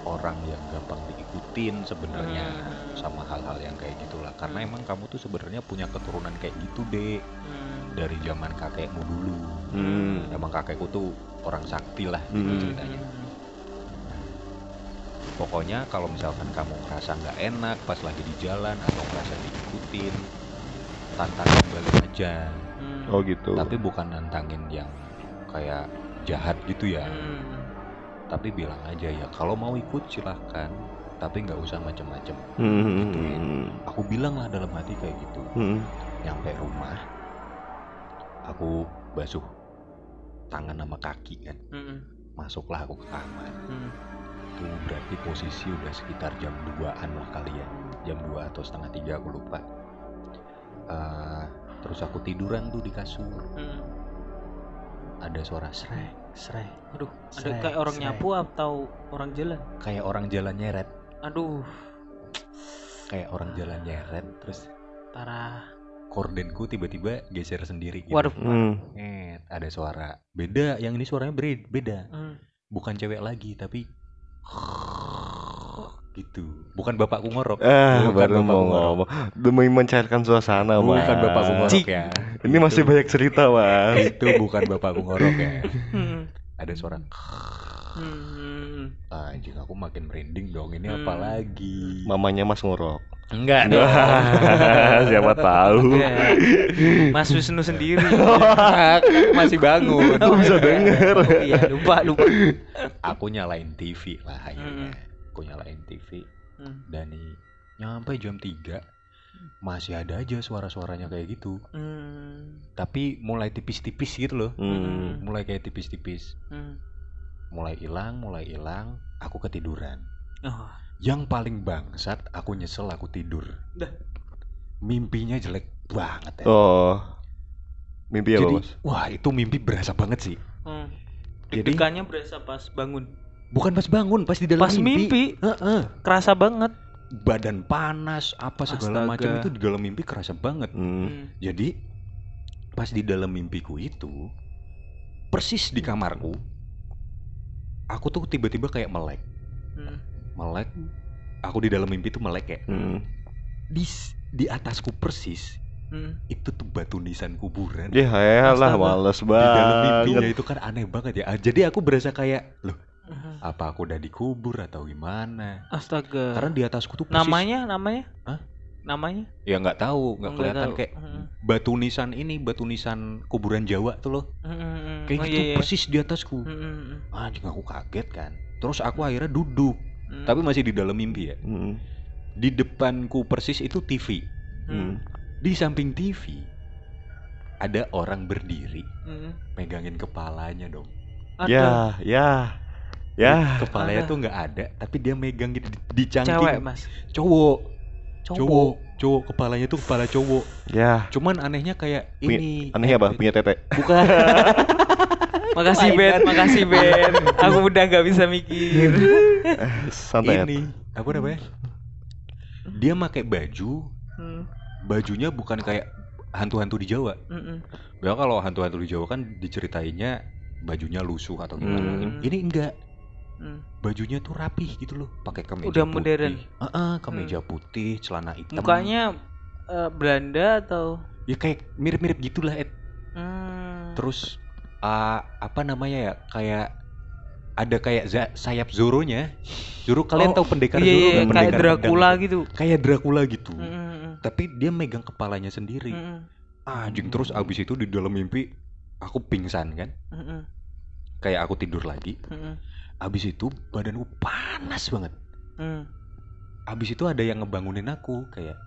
orang yang gampang diikutin sebenarnya Hmm. sama hal-hal yang kayak gitulah. Karena emang kamu tuh sebenarnya punya keturunan kayak gitu deh Hmm. dari zaman kakekmu dulu. Hmm. Emang kakekku tuh orang sakti lah gitu Hmm. ceritanya. Pokoknya kalau misalkan kamu ngerasa nggak enak pas lagi di jalan atau ngerasa diikutin, tantangin balik aja. Hmm. Oh gitu. Tapi bukan nantangin yang kayak jahat gitu ya. Hmm. Tapi bilang aja ya kalau mau ikut silahkan, tapi nggak usah macem-macem. Hmm. Gituin. Aku bilang lah dalam hati kayak gitu. Hmm. Nyampe rumah, aku basuh tangan sama kaki kan. Hmm. Masuklah aku ke kamar. Hmm. Itu berarti posisi udah sekitar jam 2an lah kali ya. Jam 2 atau setengah tiga aku lupa. Eh, terus aku tiduran tuh di kasur. Hmm. Ada suara srek, srek. Aduh, ada kayak orang srek. nyapu atau orang jalan. Kayak orang jalan nyeret. Aduh, Kayak orang jalan nyeret. Terus parah. kordenku tiba-tiba geser sendiri gitu. Waduh. Hmm. Ada suara. Beda, yang ini suaranya beda. beda. Hmm. Bukan cewek lagi, tapi gitu. Bukan bapakku ngorok. Ah, Bukan baru mau ngorok. ngomong demi mencairkan suasana. Bukan bapakku ngorok Cik. ya. Ini masih banyak cerita, Mas. Itu bukan bapakku ngorok ya. Hmm. Ada suara. Hmm. Ah, Anjing aku makin merinding dong. Ini Hmm. apa lagi? Mamanya Mas ngorok. Enggak (laughs) dong. Siapa tahu. Mas Wisnu sendiri. (laughs) Masih bangun. Aku bisa denger. Oh, iya, lupa, lupa. Aku nyalain TV lah Hmm. akhirnya. Aku nyalain TV. Hmm. Dani nyampe jam 3 masih ada aja suara-suaranya kayak gitu Hmm. tapi mulai tipis-tipis gitu loh Hmm. mulai kayak tipis-tipis Hmm. mulai hilang mulai hilang aku ketiduran Oh. yang paling bangsat aku nyesel aku tidur Dah. mimpinya jelek banget ya Oh. Mimpi apa, jadi Mas? wah itu mimpi berasa banget sih Hmm. Jadi- berasa pas bangun. bukan pas bangun pas di dalam Pas mimpi, Heeh. kerasa banget. Badan panas apa segala Astaga. macam itu di dalam mimpi kerasa banget Hmm. Hmm. Jadi pas di dalam mimpiku itu persis di kamarku aku tuh tiba-tiba kayak melek, Hmm. melek. Aku di dalam mimpi tuh melek kayak Hmm. di di atasku persis Hmm. itu tuh batu nisan kuburan. Ya Astaga. males Di dalam mimpinya banget. itu kan aneh banget ya. Jadi aku berasa kayak loh Hmm. apa aku udah dikubur atau gimana? Astaga. Karena di atasku tuh persis namanya, namanya? Hah? Namanya? ya nggak tahu nggak kelihatan tahu. kayak Hmm. batu nisan ini batu nisan kuburan Jawa tuh loh hmm. kayak Oh, gitu iya, iya. persis di atasku. Hmm. anjing aku kaget kan terus aku akhirnya duduk Hmm. tapi masih di dalam mimpi ya Hmm. di depanku persis itu TV Hmm. di samping TV ada orang berdiri Hmm. megangin kepalanya dong Ada Ya, ya. Ya. kepalanya ada. tuh nggak ada tapi dia megang gitu di, di cewek, Mas. cowok Cowok. cowok cowok kepalanya tuh kepala cowok Ya. cuman anehnya kayak ini Aneh apa? Punya tete. bukan (laughs) Makasih Ben, makasih Ben. (laughs) Aku udah gak bisa mikir. Santai ya. ini apa namanya dia pakai baju Hmm. bajunya bukan kayak hantu-hantu di Jawa. Ya kalau hantu-hantu di Jawa kan diceritainnya bajunya lusuh atau gimana. Hmm. Ini enggak. Hmm. bajunya tuh rapih gitu loh pakai kemeja Udah putih. modern. Heeh, kemeja putih celana hitam. Mukanya eh, Belanda atau? Ya kayak mirip-mirip gitulah Ed. Hmm. terus ah, apa namanya ya kayak ada kayak za- sayap Zoronya. Zoro kalian Oh, tahu pendekar iya, Zoro iya, kayak Pendekar pedang Dracula gitu. gitu. kayak Dracula gitu. Hmm, hmm, tapi dia megang kepalanya sendiri. Hmm, hmm, anjing terus abis itu di dalam mimpi aku pingsan kan? Hmm, hmm, kayak aku tidur lagi. Hmm, hmm, abis itu badanku panas banget hmm. abis itu ada yang ngebangunin aku kayak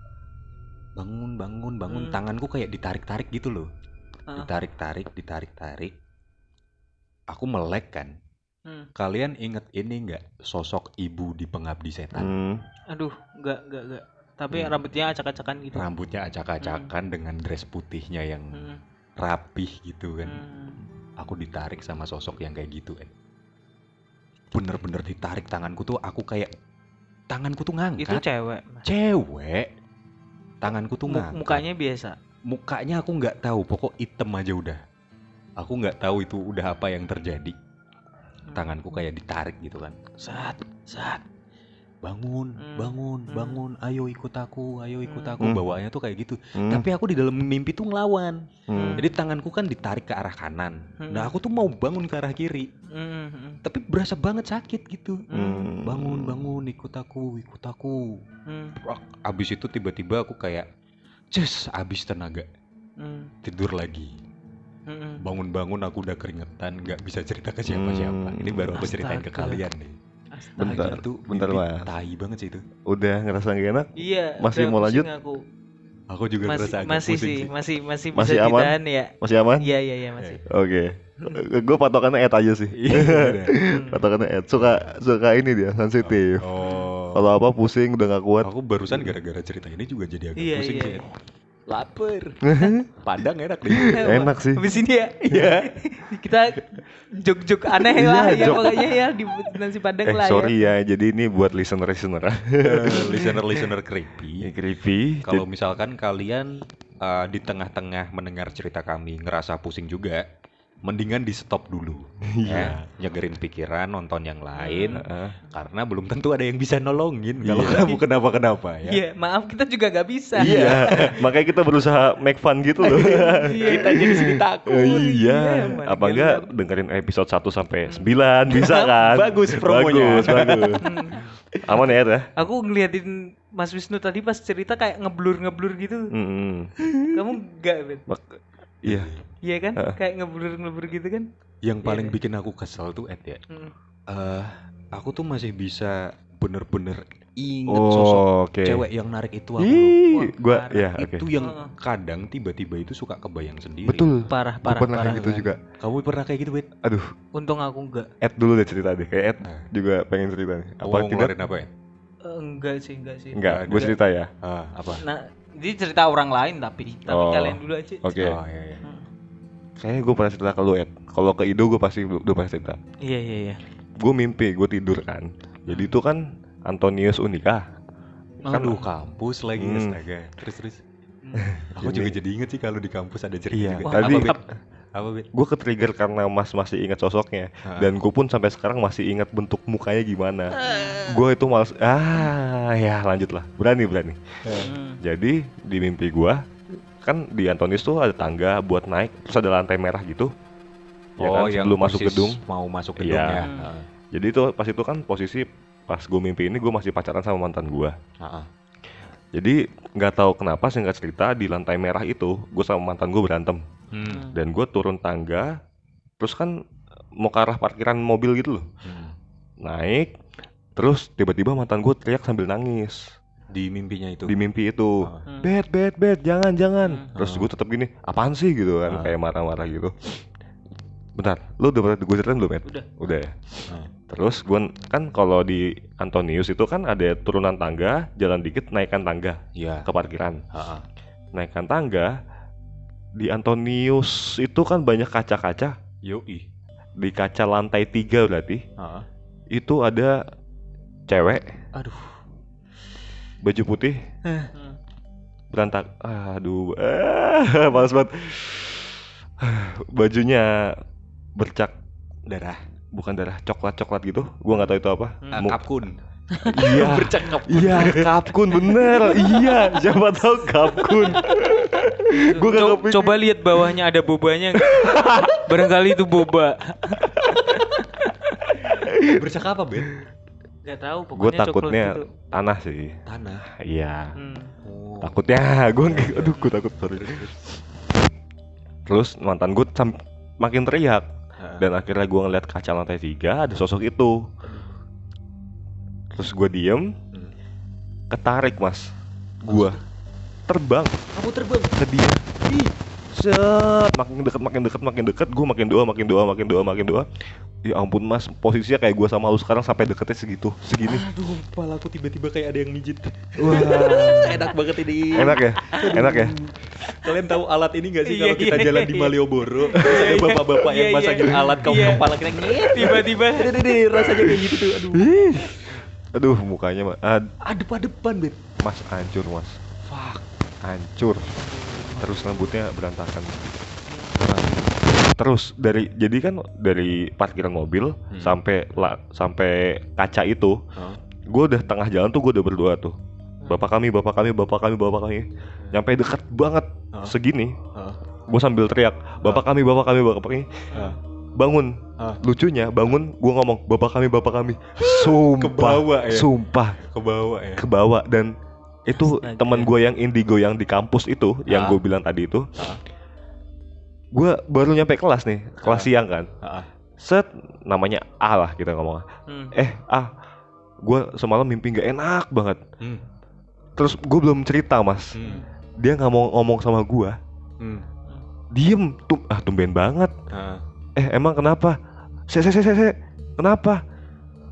bangun bangun bangun Hmm. tanganku kayak ditarik tarik gitu loh Ah. ditarik tarik ditarik tarik aku melek kan Hmm. kalian inget ini nggak sosok ibu di pengabdi setan Hmm. Aduh, enggak, enggak, enggak. Tapi Hmm. rambutnya acak-acakan gitu. rambutnya acak-acakan dengan dress putihnya yang Hmm, rapih gitu kan hmm. aku ditarik sama sosok yang kayak gitu Ed. Bener-bener ditarik tanganku tuh aku kayak tanganku tuh ngangkat. Itu cewek. Cewek? Tanganku tuh ngangkat. mukanya biasa. mukanya aku nggak tahu pokok item aja udah. Aku nggak tahu itu udah apa yang terjadi. Hmm. tanganku kayak ditarik gitu kan. Saat saat bangun Hmm. bangun Hmm. bangun ayo ikut aku ayo ikut Hmm. aku Hmm. bawaannya tuh kayak gitu Hmm. tapi aku di dalam mimpi tuh ngelawan Hmm. jadi tanganku kan ditarik ke arah kanan Hmm. nah aku tuh mau bangun ke arah kiri Hmm, hmm, tapi berasa banget sakit gitu Hmm. bangun bangun ikut aku ikut aku hmm, abis itu tiba-tiba aku kayak Cus, abis tenaga hmm, tidur lagi hmm. bangun-bangun aku udah keringetan nggak bisa cerita ke siapa-siapa Hmm. ini baru aku ceritain ke kalian nih. Bentar, itu bentar, Mas. tai banget sih itu Udah ngerasa gak enak? Iya. Masih mau lanjut? Aku. aku juga Masih, ngerasa agak masih pusing sih, sih masih masih Masih bisa aman? ditahan ya. Masih aman? Iya iya iya masih. Oke. Gue patokannya Ed aja sih. Iya, udah. Hmm. Patokannya Ed. Suka suka ini dia sensitif. oh Kalau apa pusing udah gak kuat. aku barusan gara-gara cerita ini juga jadi agak Iya, pusing iya. sih lapar (laughs) padang enak deh Enak sih. Habis ini ya. Iya. (laughs) Kita jok-jok aneh Iya, lah ya jok. pokoknya ya di nasi padang Eh lah sorry ya. Jadi ini buat listener listener. listener listener creepy (laughs) Creepy. Kalau misalkan kalian uh, di tengah-tengah mendengar cerita kami ngerasa pusing juga, mendingan di stop dulu. (laughs) Iya. Ya, nyegerin pikiran, nonton yang lain, Heeh. karena belum tentu ada yang bisa nolongin kalau Iya. kamu kenapa-kenapa ya. Iya, maaf kita juga gak bisa. Iya. (laughs) Makanya kita berusaha make fun gitu loh. Iya. Kita jadi sedih takut. Eh, Iya, iya. man, Apa enggak dengerin episode 1 sampai 9 bisa (laughs) kan? Bagus promonya. Bagus, bagus. Hmm. Aman ya, Ed, ya? Aku ngeliatin Mas Wisnu tadi pas cerita kayak ngeblur-ngeblur gitu. Mm-mm. Kamu enggak, Bet? Iya. Iya kan? Heeh. Kayak ngeblur-ngeblur gitu kan? Yang paling Iya. bikin aku kesel tuh Ed ya. Hmm. eh, aku tuh masih bisa bener-bener inget sosok Oh, oke. cewek yang narik itu aku Wah, gua ya oke. Itu yang kadang tiba-tiba itu suka kebayang sendiri. Betul. Parah, Gua parah, pernah parah. kayak gitu kan? juga. Kamu pernah kayak gitu, Bet? Aduh, Untung aku enggak. Ed dulu deh cerita deh. Kayak Ed Nah. juga pengen cerita nih. Apa Apa tidak? apa ya? Eh, enggak sih, enggak sih. Enggak, Nggak gue cerita ya. Ah, apa? Nah, ini cerita orang lain tapi tapi Oh, kalian dulu aja. Oke. Oh, iya, iya. Hmm. Kayaknya gue pernah cerita ke lu, Ed. Kalau ke Ido gue pasti udah pernah cerita. Iya, iya, iya. Gue mimpi, gue tidur kan. Jadi itu kan Antonius Unika. Kan lu kampus lagi Hmm. astaga. Terus terus. Hmm. Aku Ini- juga jadi inget sih kalau di kampus ada cerita Iya, juga. Wah, tadi- apa? Gue ke-trigger karena Mas masih ingat sosoknya. Ah. Dan gue pun sampai sekarang masih ingat bentuk mukanya gimana. Gue itu males. Ah, ya lanjut lah. Berani, berani. Hmm. Jadi di mimpi gua kan di Antonius tuh ada tangga buat naik, terus ada lantai merah gitu. Ya kan, sebelum masuk gedung. Mau masuk Iya. gedungnya. Hmm. Jadi itu pas itu kan posisi pas gue mimpi ini gue masih pacaran sama mantan gua. Ah, ah. Jadi nggak tahu kenapa singkat cerita di lantai merah itu gue sama mantan gue berantem Hmm. dan gue turun tangga, terus kan mau ke arah parkiran mobil gitu loh, Hmm. naik, terus tiba-tiba mantan gue teriak sambil nangis Di mimpinya itu. di mimpi itu. Ah. Hmm. Bet, bet, bet, jangan, jangan. Hmm. Terus Ah. gue tetap gini, apaan sih gitu kan, Ah. kayak marah-marah gitu. Bentar, lu udah pernah gue ceritain belum, Bet? Udah. Udah ya. Ah. Terus gue kan kalau di Antonius itu kan ada turunan tangga, jalan dikit naikkan tangga Iya. ke parkiran. Ah, ah. Naikkan tangga di Antonius itu kan banyak kaca-kaca. Yoi. Di kaca lantai tiga berarti ah. itu ada cewek Aduh. baju putih Hmm. berantak. Aduh, ah, males banget. Bajunya bercak Darah. bukan darah coklat coklat gitu gua nggak tahu itu apa Hmm. Ah, kapkun. iya (laughs) Bercakap. iya kapkun bener iya siapa tahu kapkun (laughs) gua gak Co- kepikir. coba lihat bawahnya ada bobanya nggak? (laughs) barangkali itu boba (laughs) Bercakap apa, Ben? nggak tahu gue pokoknya coklat takutnya gitu. tanah sih Tanah. iya Hmm. Oh. takutnya gue aduh gue takut sorry terus mantan gue makin teriak dan akhirnya gue ngeliat kaca lantai tiga ada sosok itu terus gue diem Hmm. ketarik mas gue terbang. Kamu terbang. ke dia. Ih, set. Makin deket makin deket makin deket. Gue makin doa makin doa makin doa makin doa ya ampun mas. Posisinya kayak gue sama lu sekarang sampai deketnya segitu segini. Aduh, kepalaku tiba-tiba kayak ada yang mijit. wah. (laughs) Enak banget ini. enak ya? Enak ya? Kalian tahu alat ini gak sih Iya, kalau kita iya, jalan di iya. Malioboro? Ada bapak-bapak yang masangin alat ke kepala kita. Ngit. tiba-tiba. Deh, deh, deh, rasanya kayak gitu tuh. Aduh. Aduh mukanya mah ad- Adep-adepan, mas hancur mas. Fuck. Hancur terus rambutnya berantakan terus dari jadi kan dari parkiran mobil Hmm. sampai la, sampai kaca itu Hah? gue udah tengah jalan tuh gue udah berdoa tuh bapak kami bapak kami bapak kami bapak kami nyampe dekat banget Hah? segini Hah? gue sambil teriak bapak kami bapak kami bapak kami Hah? bangun Hah? lucunya bangun gue ngomong bapak kami bapak kami (laughs) sumpah Kebawa ya? sumpah Ke bawah ya. ke bawah dan itu Astaga. teman gue yang indigo yang di kampus itu yang Ah. gue bilang tadi itu Ah. gue baru nyampe kelas nih kelas Ah. siang kan Ah. set namanya A lah kita ngomong Hmm. eh A gue semalam mimpi nggak enak banget Hmm. terus gue belum cerita mas Hmm. dia nggak mau ngomong sama gue Hmm. diem tum ah tumben banget Ah. eh emang kenapa se se se se, se. kenapa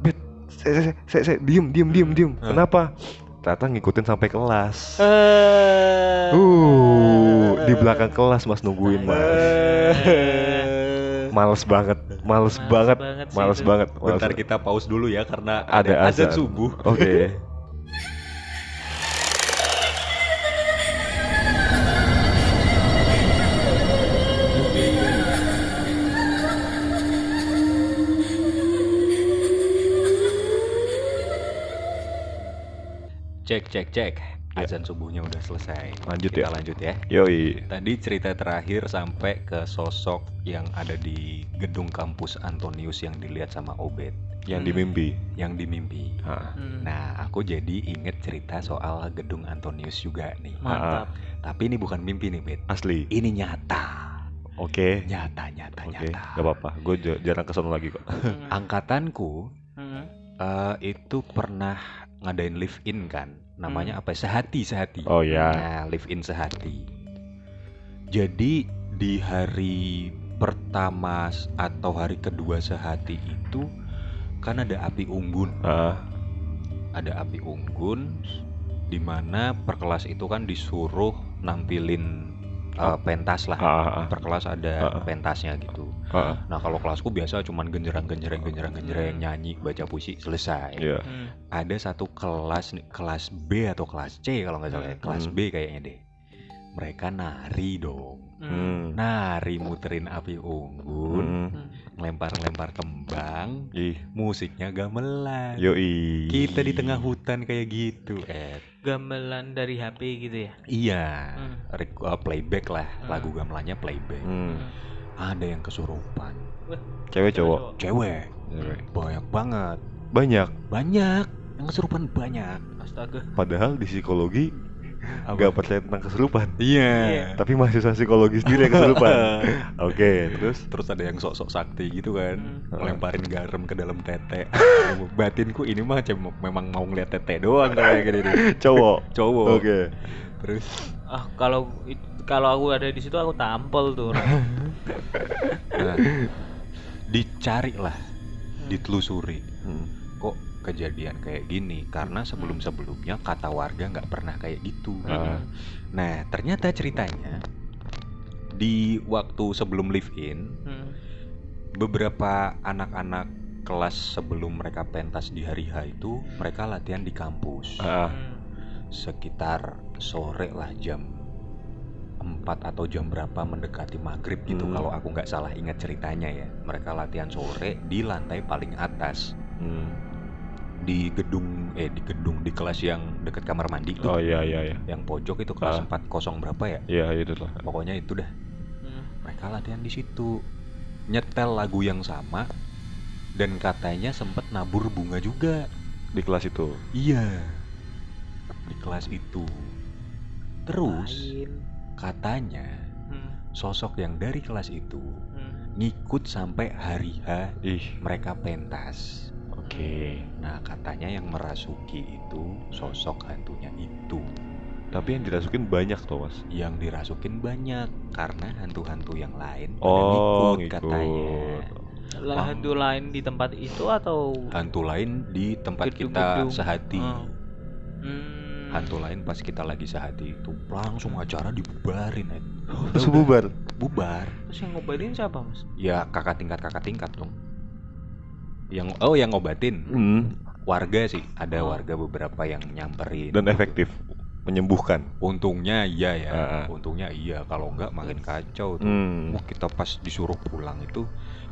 bet se se se se, se. diem diem diem diem Ah. kenapa ternyata ngikutin sampai kelas Eh. uh di belakang kelas mas nungguin mas Eh. males banget males, Males banget banget males itu. banget males Bentar banget. kita pause dulu ya karena Ada ada, azan azan. subuh. oke Cek cek cek. Ya. Azan subuhnya udah selesai. Lanjut kita ya. lanjut ya. yoi Tadi cerita terakhir sampai ke sosok yang ada di gedung kampus Antonius yang dilihat sama Obed yang Hmm. di mimpi yang di mimpi. Ah, Hmm. Nah, aku jadi inget cerita soal gedung Antonius juga nih. mantap Tapi ini bukan mimpi nih, Bet. asli Ini nyata. oke Nyata, nyata, oke nyata. gak apa-apa gue jarang ke sana lagi kok Hmm. Angkatanku Hmm. eh, itu pernah ngadain live in kan. Namanya apa? Sehati, sehati. oh ya Nah, live in sehati. Jadi di hari pertama atau hari kedua sehati itu kan ada api unggun. Ah, Ada api unggun di mana per kelas itu kan disuruh nampilin uh, pentas lah. ah, ah, ah, Per kelas ada ah. pentasnya gitu. ah, ah. Nah, kalau kelasku biasa cuman genjerang-genjereng genjerang-genjereng Hmm. nyanyi, baca puisi, selesai Iya. Hmm. ada satu kelas kelas B atau kelas C kalau nggak salah ya. kelas Hmm. B kayaknya deh mereka nari dong Hmm. Hmm. nari muterin api unggun Hmm. Ngelempar-lempar kembang Ih, musiknya gamelan yoi. kita di tengah hutan kayak gitu Ed gamelan dari HP gitu ya iya Hmm. uh, playback lah Hmm. lagu gamelannya playback Hmm. ada yang kesurupan Cewek cowok. cewek Cewek. banyak banget Banyak. banyak yang kesurupan banyak astaga Padahal di psikologi? Nggak percaya tentang kesurupan. iya Tapi mahasiswa psikologi sendiri yang kesurupan. (laughs) Oke, terus terus ada yang sok-sok sakti gitu kan Hmm. ngelemparin garam ke dalam tete (laughs) batinku ini mah cem- memang mau ngeliat tete doang kayak gini cowok. (laughs) cowok Oke. terus ah kalau kalau aku ada di situ aku tampol tuh nah, dicari lah ditelusuri Hmm. kok kejadian kayak gini karena sebelum sebelumnya kata warga nggak pernah kayak gitu Ah. nah ternyata ceritanya di waktu sebelum live in Hmm. beberapa anak-anak kelas sebelum mereka pentas di hari H itu mereka latihan di kampus. Hmm. sekitar sore lah jam 4 atau jam berapa mendekati maghrib gitu Hmm. kalau aku nggak salah ingat ceritanya ya mereka latihan sore di lantai paling atas Hmm. Di gedung eh di gedung di kelas yang dekat kamar mandi tuh Oh iya iya iya. yang pojok itu kelas Ah. 40 berapa ya Iya itu lah. pokoknya itu dah Hmm. mereka latihan di situ nyetel lagu yang sama dan katanya sempet nabur bunga juga Di kelas itu. iya di kelas itu terus Lain. katanya Hmm. sosok yang dari kelas itu Hmm. ngikut sampai hari H Ih, mereka pentas oke. nah katanya yang merasuki itu sosok hantunya itu Tapi yang dirasukin banyak tuh mas. yang dirasukin banyak karena hantu-hantu yang lain Oh, ngikut katanya Lah hantu lain di tempat itu atau hantu lain di tempat kita Gedung-gedung. sehati Oh. Hmm. hantu lain pas kita lagi sehati itu langsung acara dibubarin. Terus bubar. bubar Terus yang ngobatin siapa mas? ya kakak tingkat kakak tingkat dong yang oh yang ngobatin Hmm. warga sih ada warga beberapa yang nyamperin Dan efektif. Menyembuhkan. untungnya iya ya ah. untungnya iya kalau enggak makin kacau tuh Hmm. Wah, kita pas disuruh pulang itu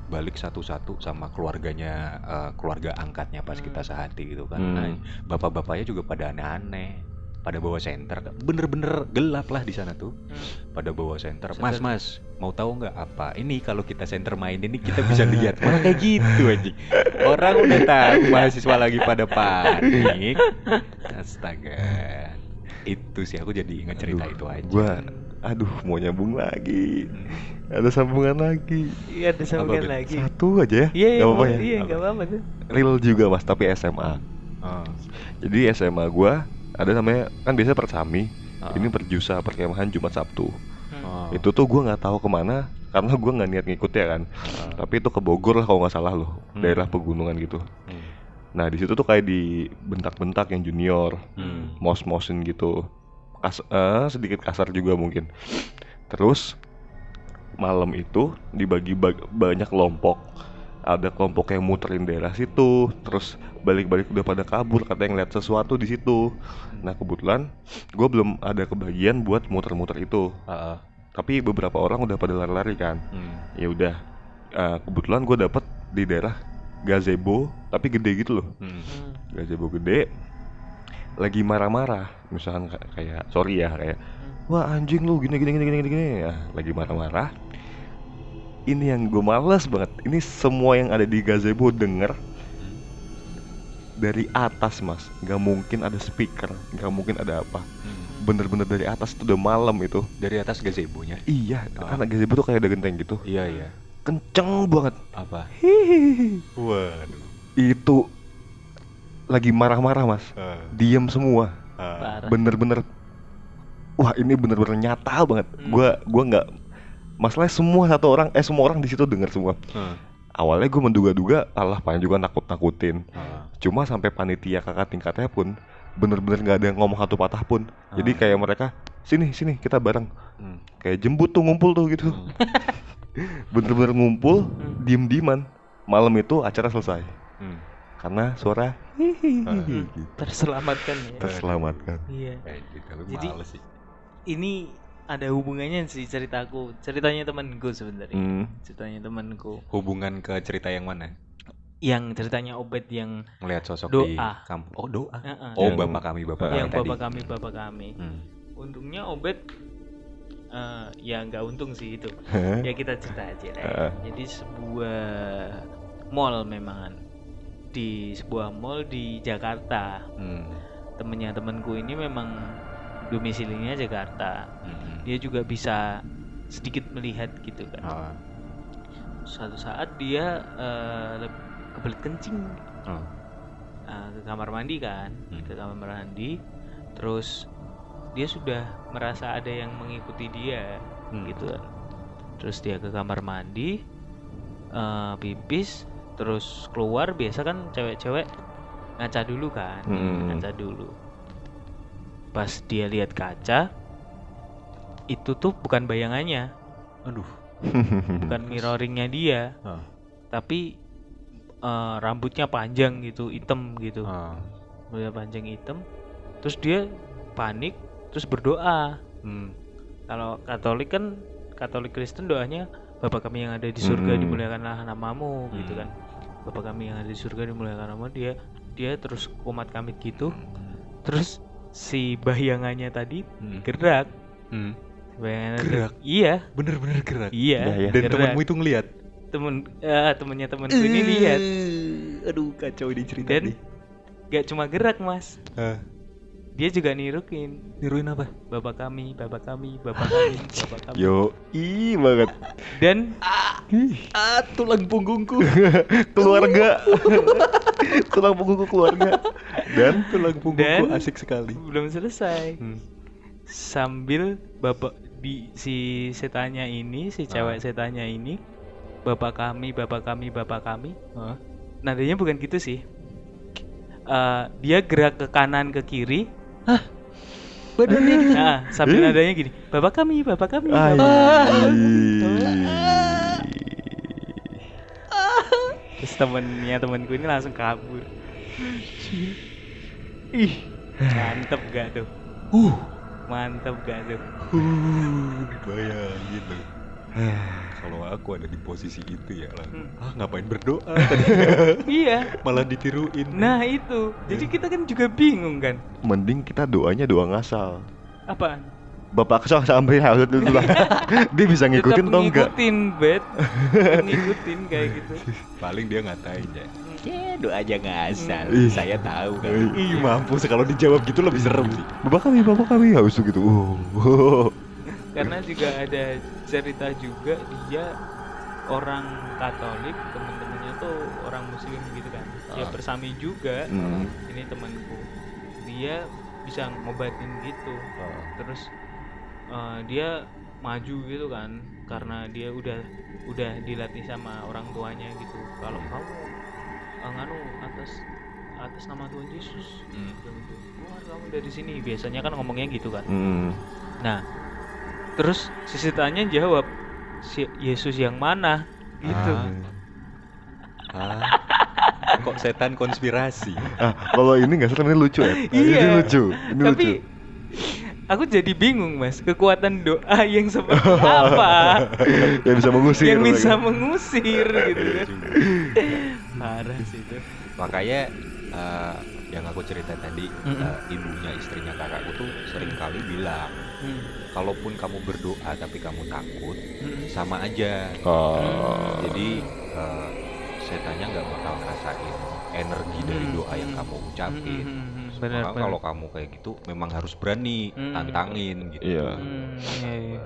balik satu-satu sama keluarganya eh, keluarga angkatnya pas Hmm. kita sehati gitu kan Hmm. Nah, bapak-bapaknya juga pada aneh-aneh pada bawa senter bener-bener gelap lah di sana tuh Hmm. pada bawa senter mas mas mau tahu nggak apa ini kalau kita senter main ini kita bisa (laughs) lihat malah kayak gitu anjing orang udah tahu mahasiswa lagi pada panik astaga itu sih aku jadi ingat cerita Aduh, itu aja Gua, aduh mau nyambung lagi. Hmm. Ada sambungan lagi. Iya ada sambungan Bet? lagi. Satu aja ya. Iya iya apa-apa ya. iya nggak apa-apa tuh. Real juga mas, tapi SMA. Oh. Jadi SMA gua ada namanya kan biasa persami. Ah. Ini perjusa perkemahan Jumat Sabtu. Hmm. Oh. Itu tuh gua nggak tahu ke mana karena gua nggak niat ngikut ya kan. Ah. Tapi itu ke Bogor lah kalau nggak salah loh, Hmm. daerah pegunungan gitu. Hmm. Nah di situ tuh kayak di bentak-bentak yang junior, Hmm. mos-mosin gitu, Kas eh, sedikit kasar juga mungkin. Terus malam itu dibagi bag- banyak kelompok. Ada kelompok yang muterin daerah situ, terus balik-balik udah pada kabur, katanya ngeliat sesuatu di situ. Nah kebetulan gue belum ada kebagian buat muter-muter itu, Ah, ah. tapi beberapa orang udah pada lari-lari kan. Hmm. Ya udah, Eh, kebetulan gue dapet di daerah gazebo, tapi gede gitu loh Hmm. Hmm. gazebo gede lagi marah-marah misalkan ka- kayak sorry ya kayak wah anjing lu gini gini gini gini, gini ya lagi marah-marah ini yang gue males banget ini semua yang ada di gazebo denger dari atas mas nggak mungkin ada speaker nggak mungkin ada apa Hmm. bener-bener dari atas itu udah malam itu Dari atas gazebo-nya. iya Ah. anak gazebo tuh kayak ada genteng gitu Iya iya. kenceng banget Apa? Hihihi. Waduh. itu lagi marah-marah mas Ah, diem semua. Parah. bener-bener wah ini bener-bener nyata banget Hmm. gua gua nggak masalahnya semua satu orang eh semua orang di situ dengar semua Ah, awalnya gue menduga-duga Allah paling juga nakut-nakutin ah. cuma sampai panitia kakak tingkatnya pun bener-bener nggak ada yang ngomong satu patah pun jadi Ah. kayak mereka sini sini kita bareng Hmm. kayak jemput tuh ngumpul tuh gitu Hmm. (laughs) bener-bener ngumpul Hmm. diem-dieman malam itu acara selesai Hmm. karena suara hihihi Ah. gitu. Terselamatkan ya. terselamatkan Iya. Eh, Jadi- males sih. Ini ada hubungannya sih ceritaku. Ceritanya temanku sebenarnya. Hmm. Ceritanya temanku. Hubungan ke cerita yang mana? Yang ceritanya Obed yang Ngelihat sosok di Doa. kampung. Oh, doa. Heeh, Oh, Yang- bapak kami, bapak yang kami tadi. bapak kami bapak kami. Hmm. Untungnya Obed eh, ya nggak untung sih itu. Ya kita cerita aja ya. Heeh. Jadi sebuah mall memang di sebuah mall di Jakarta. Hmm. Temennya temanku ini memang domisilinya Jakarta. Hmm. Dia juga bisa sedikit melihat gitu kan. Ah. Suatu saat dia leb- kebelet kencing Ah. eh, ke kamar mandi kan, Hmm. ke kamar mandi. Terus dia sudah merasa ada yang mengikuti dia Hmm. gitu kan. Terus dia ke kamar mandi, eh, pipis, terus keluar. Biasa kan cewek-cewek ngaca dulu kan, Mm-mm. ngaca dulu. Pas dia lihat kaca, itu tuh bukan bayangannya, Aduh. (laughs) bukan mirroringnya dia, Ah. tapi eh, rambutnya panjang gitu, hitam gitu, rambutnya panjang hitam. Terus dia panik, terus berdoa. Hmm. kalau Katolik kan Katolik Kristen doanya Bapa kami yang ada di surga Mm. dimuliakanlah namamu gitu Mm. kan Bapa kami yang ada di surga dimuliakan namamu dia dia terus komat kamit gitu terus si bayangannya tadi Hmm. gerak Hmm. Bayangannya Gerak? iya Bener-bener gerak. iya iya. Dan gerak. temanmu itu ngeliat. temen eh, temennya temenku ini lihat Aduh kacau ini cerita dan nih. gak cuma gerak mas Hah, dia juga nirukin niruin apa? bapak kami bapak kami bapak kami bapak kami Yo, i banget. dan Ah, tulang punggungku. (laughs) Keluarga. (laughs) Tulang punggungku keluarga. Dan tulang punggungku Dan- asik sekali. belum selesai Hmm. sambil bapak di si setannya ini si cewek setannya ini bapak kami bapak kami bapak kami. Hah? nadanya bukan gitu sih. Eh, dia gerak ke kanan ke kiri. Badannya gitu. nah sambil nadanya gini. Bapak kami bapak kami bapak terus temennya temanku ini langsung kabur. Ih mantep gak tuh? Uh, mantep gak tuh uh, bayangin loh. (sighs) Kalau aku ada di posisi itu ya lah. Hmm. Ah, ngapain berdoa? (laughs) iya Malah ditiruin. nah itu jadi kita kan juga bingung kan Mending kita doanya doa ngasal. apa Bapak kesal sampai harus dulu lah. Dia bisa ngikutin atau enggak? ngikutin bet ngikutin kayak gitu (laughs) Paling dia ngatain ya. Ya, doa aja ngasal. Ih. Saya tahu kan. Ih. Mampus kalau dijawab gitu lebih serem sih. Bapak kami, bapak kami harus gitu. Oh. karena juga ada cerita juga dia orang Katolik temen-temennya tuh orang Muslim gitu kan dia Ah. bersami juga Hmm. ini temanku dia bisa ngobatin gitu terus eh, dia maju gitu kan karena dia udah udah dilatih sama orang tuanya gitu kalau kamu eh, nganu atas atas nama Tuhan Yesus Hmm. bilang gitu, keluar kamu dari sini biasanya kan ngomongnya gitu kan Hmm. nah terus si setannya jawab si Yesus yang mana gitu Ah. (laughs) Kok setan konspirasi? Ah, kalau ini nggak salah ini lucu ya. Ini Iya. lucu. Ini tapi lucu. Aku jadi bingung mas kekuatan doa (laughs) yang seperti apa (laughs) Yang bisa mengusir. yang bisa lagi. mengusir (laughs) gitu kan parah sih itu Makanya eh, yang aku cerita tadi, Mm-mm. eh, ibunya istrinya kakakku tuh sering kali bilang, Hmm. kalaupun kamu berdoa tapi kamu takut, Hmm. sama aja. Oh. Jadi eh, setannya nggak bakal ngerasain energi dari Hmm. doa yang Hmm. kamu ucapin. Hmm, hmm, hmm, benar, Maka benar. kalau kamu kayak gitu, memang harus berani Hmm. tantangin gitu. Iya. Hmm, iya, iya.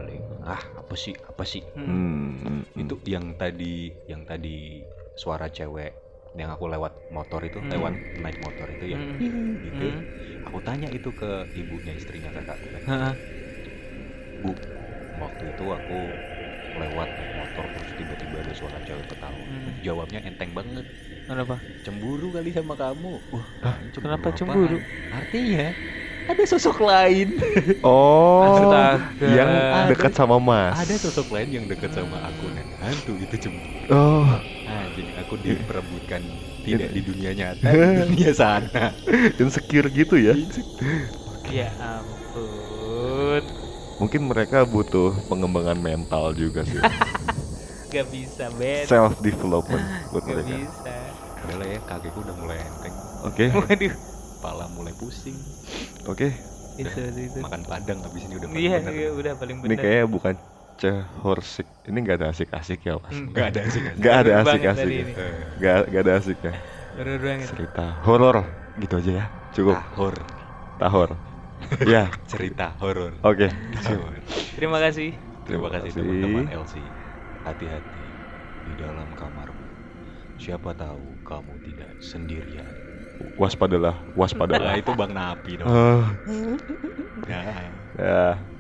Ah apa sih apa sih? Hmm. Hmm, hmm, Itu yang tadi yang tadi suara cewek yang aku lewat motor itu Hmm. lewat naik motor itu ya Hmm. gitu. Hmm. Aku tanya itu ke ibunya istrinya kakakku kan. Bu, waktu itu aku lewat naik motor terus tiba-tiba ada suara cewek ketawa. Hmm. Jawabnya enteng banget. Kenapa? Cemburu kali sama kamu. Wah, Kenapa apaan? cemburu? Artinya ada sosok lain. (laughs) Oh. Astaga. Yang dekat sama Mas. ada sosok lain yang dekat sama aku dan hantu itu cemburu. Oh. Nah, jadi aku diperebutkan tidak di dunia nyata, (laughs) di dunia sana. Insecure gitu ya. Ya ampun. Mungkin mereka butuh pengembangan mental juga sih. (laughs) Gak bisa bet. Self development (laughs) buat Gak mereka. bisa. Udah lah ya, kakiku udah mulai enteng, Oke. (laughs) Waduh. kepala mulai pusing. Oke. Itu itu. Makan padang habis ini udah paling Iya, bener. iya, udah paling Ini benar. kayaknya bukan cehorsik. Ini nggak ada asik-asik ya, Mas. Hmm. Nggak ada sih. Nggak ada asik-asik. ya. ini. Nggak nggak ada asiknya. Baru banget. Cerita horor gitu aja ya. Cukup. Tahor, Tahor. Ya. (laughs) cerita horor. Oke. Tahor. Terima kasih. Terima kasih kasih. teman-teman LC. Hati-hati di dalam kamarmu. Siapa tahu kamu tidak sendirian. Waspadalah, Nah, waspadalah. itu Bang Napi dong. Ah, Nah. ya.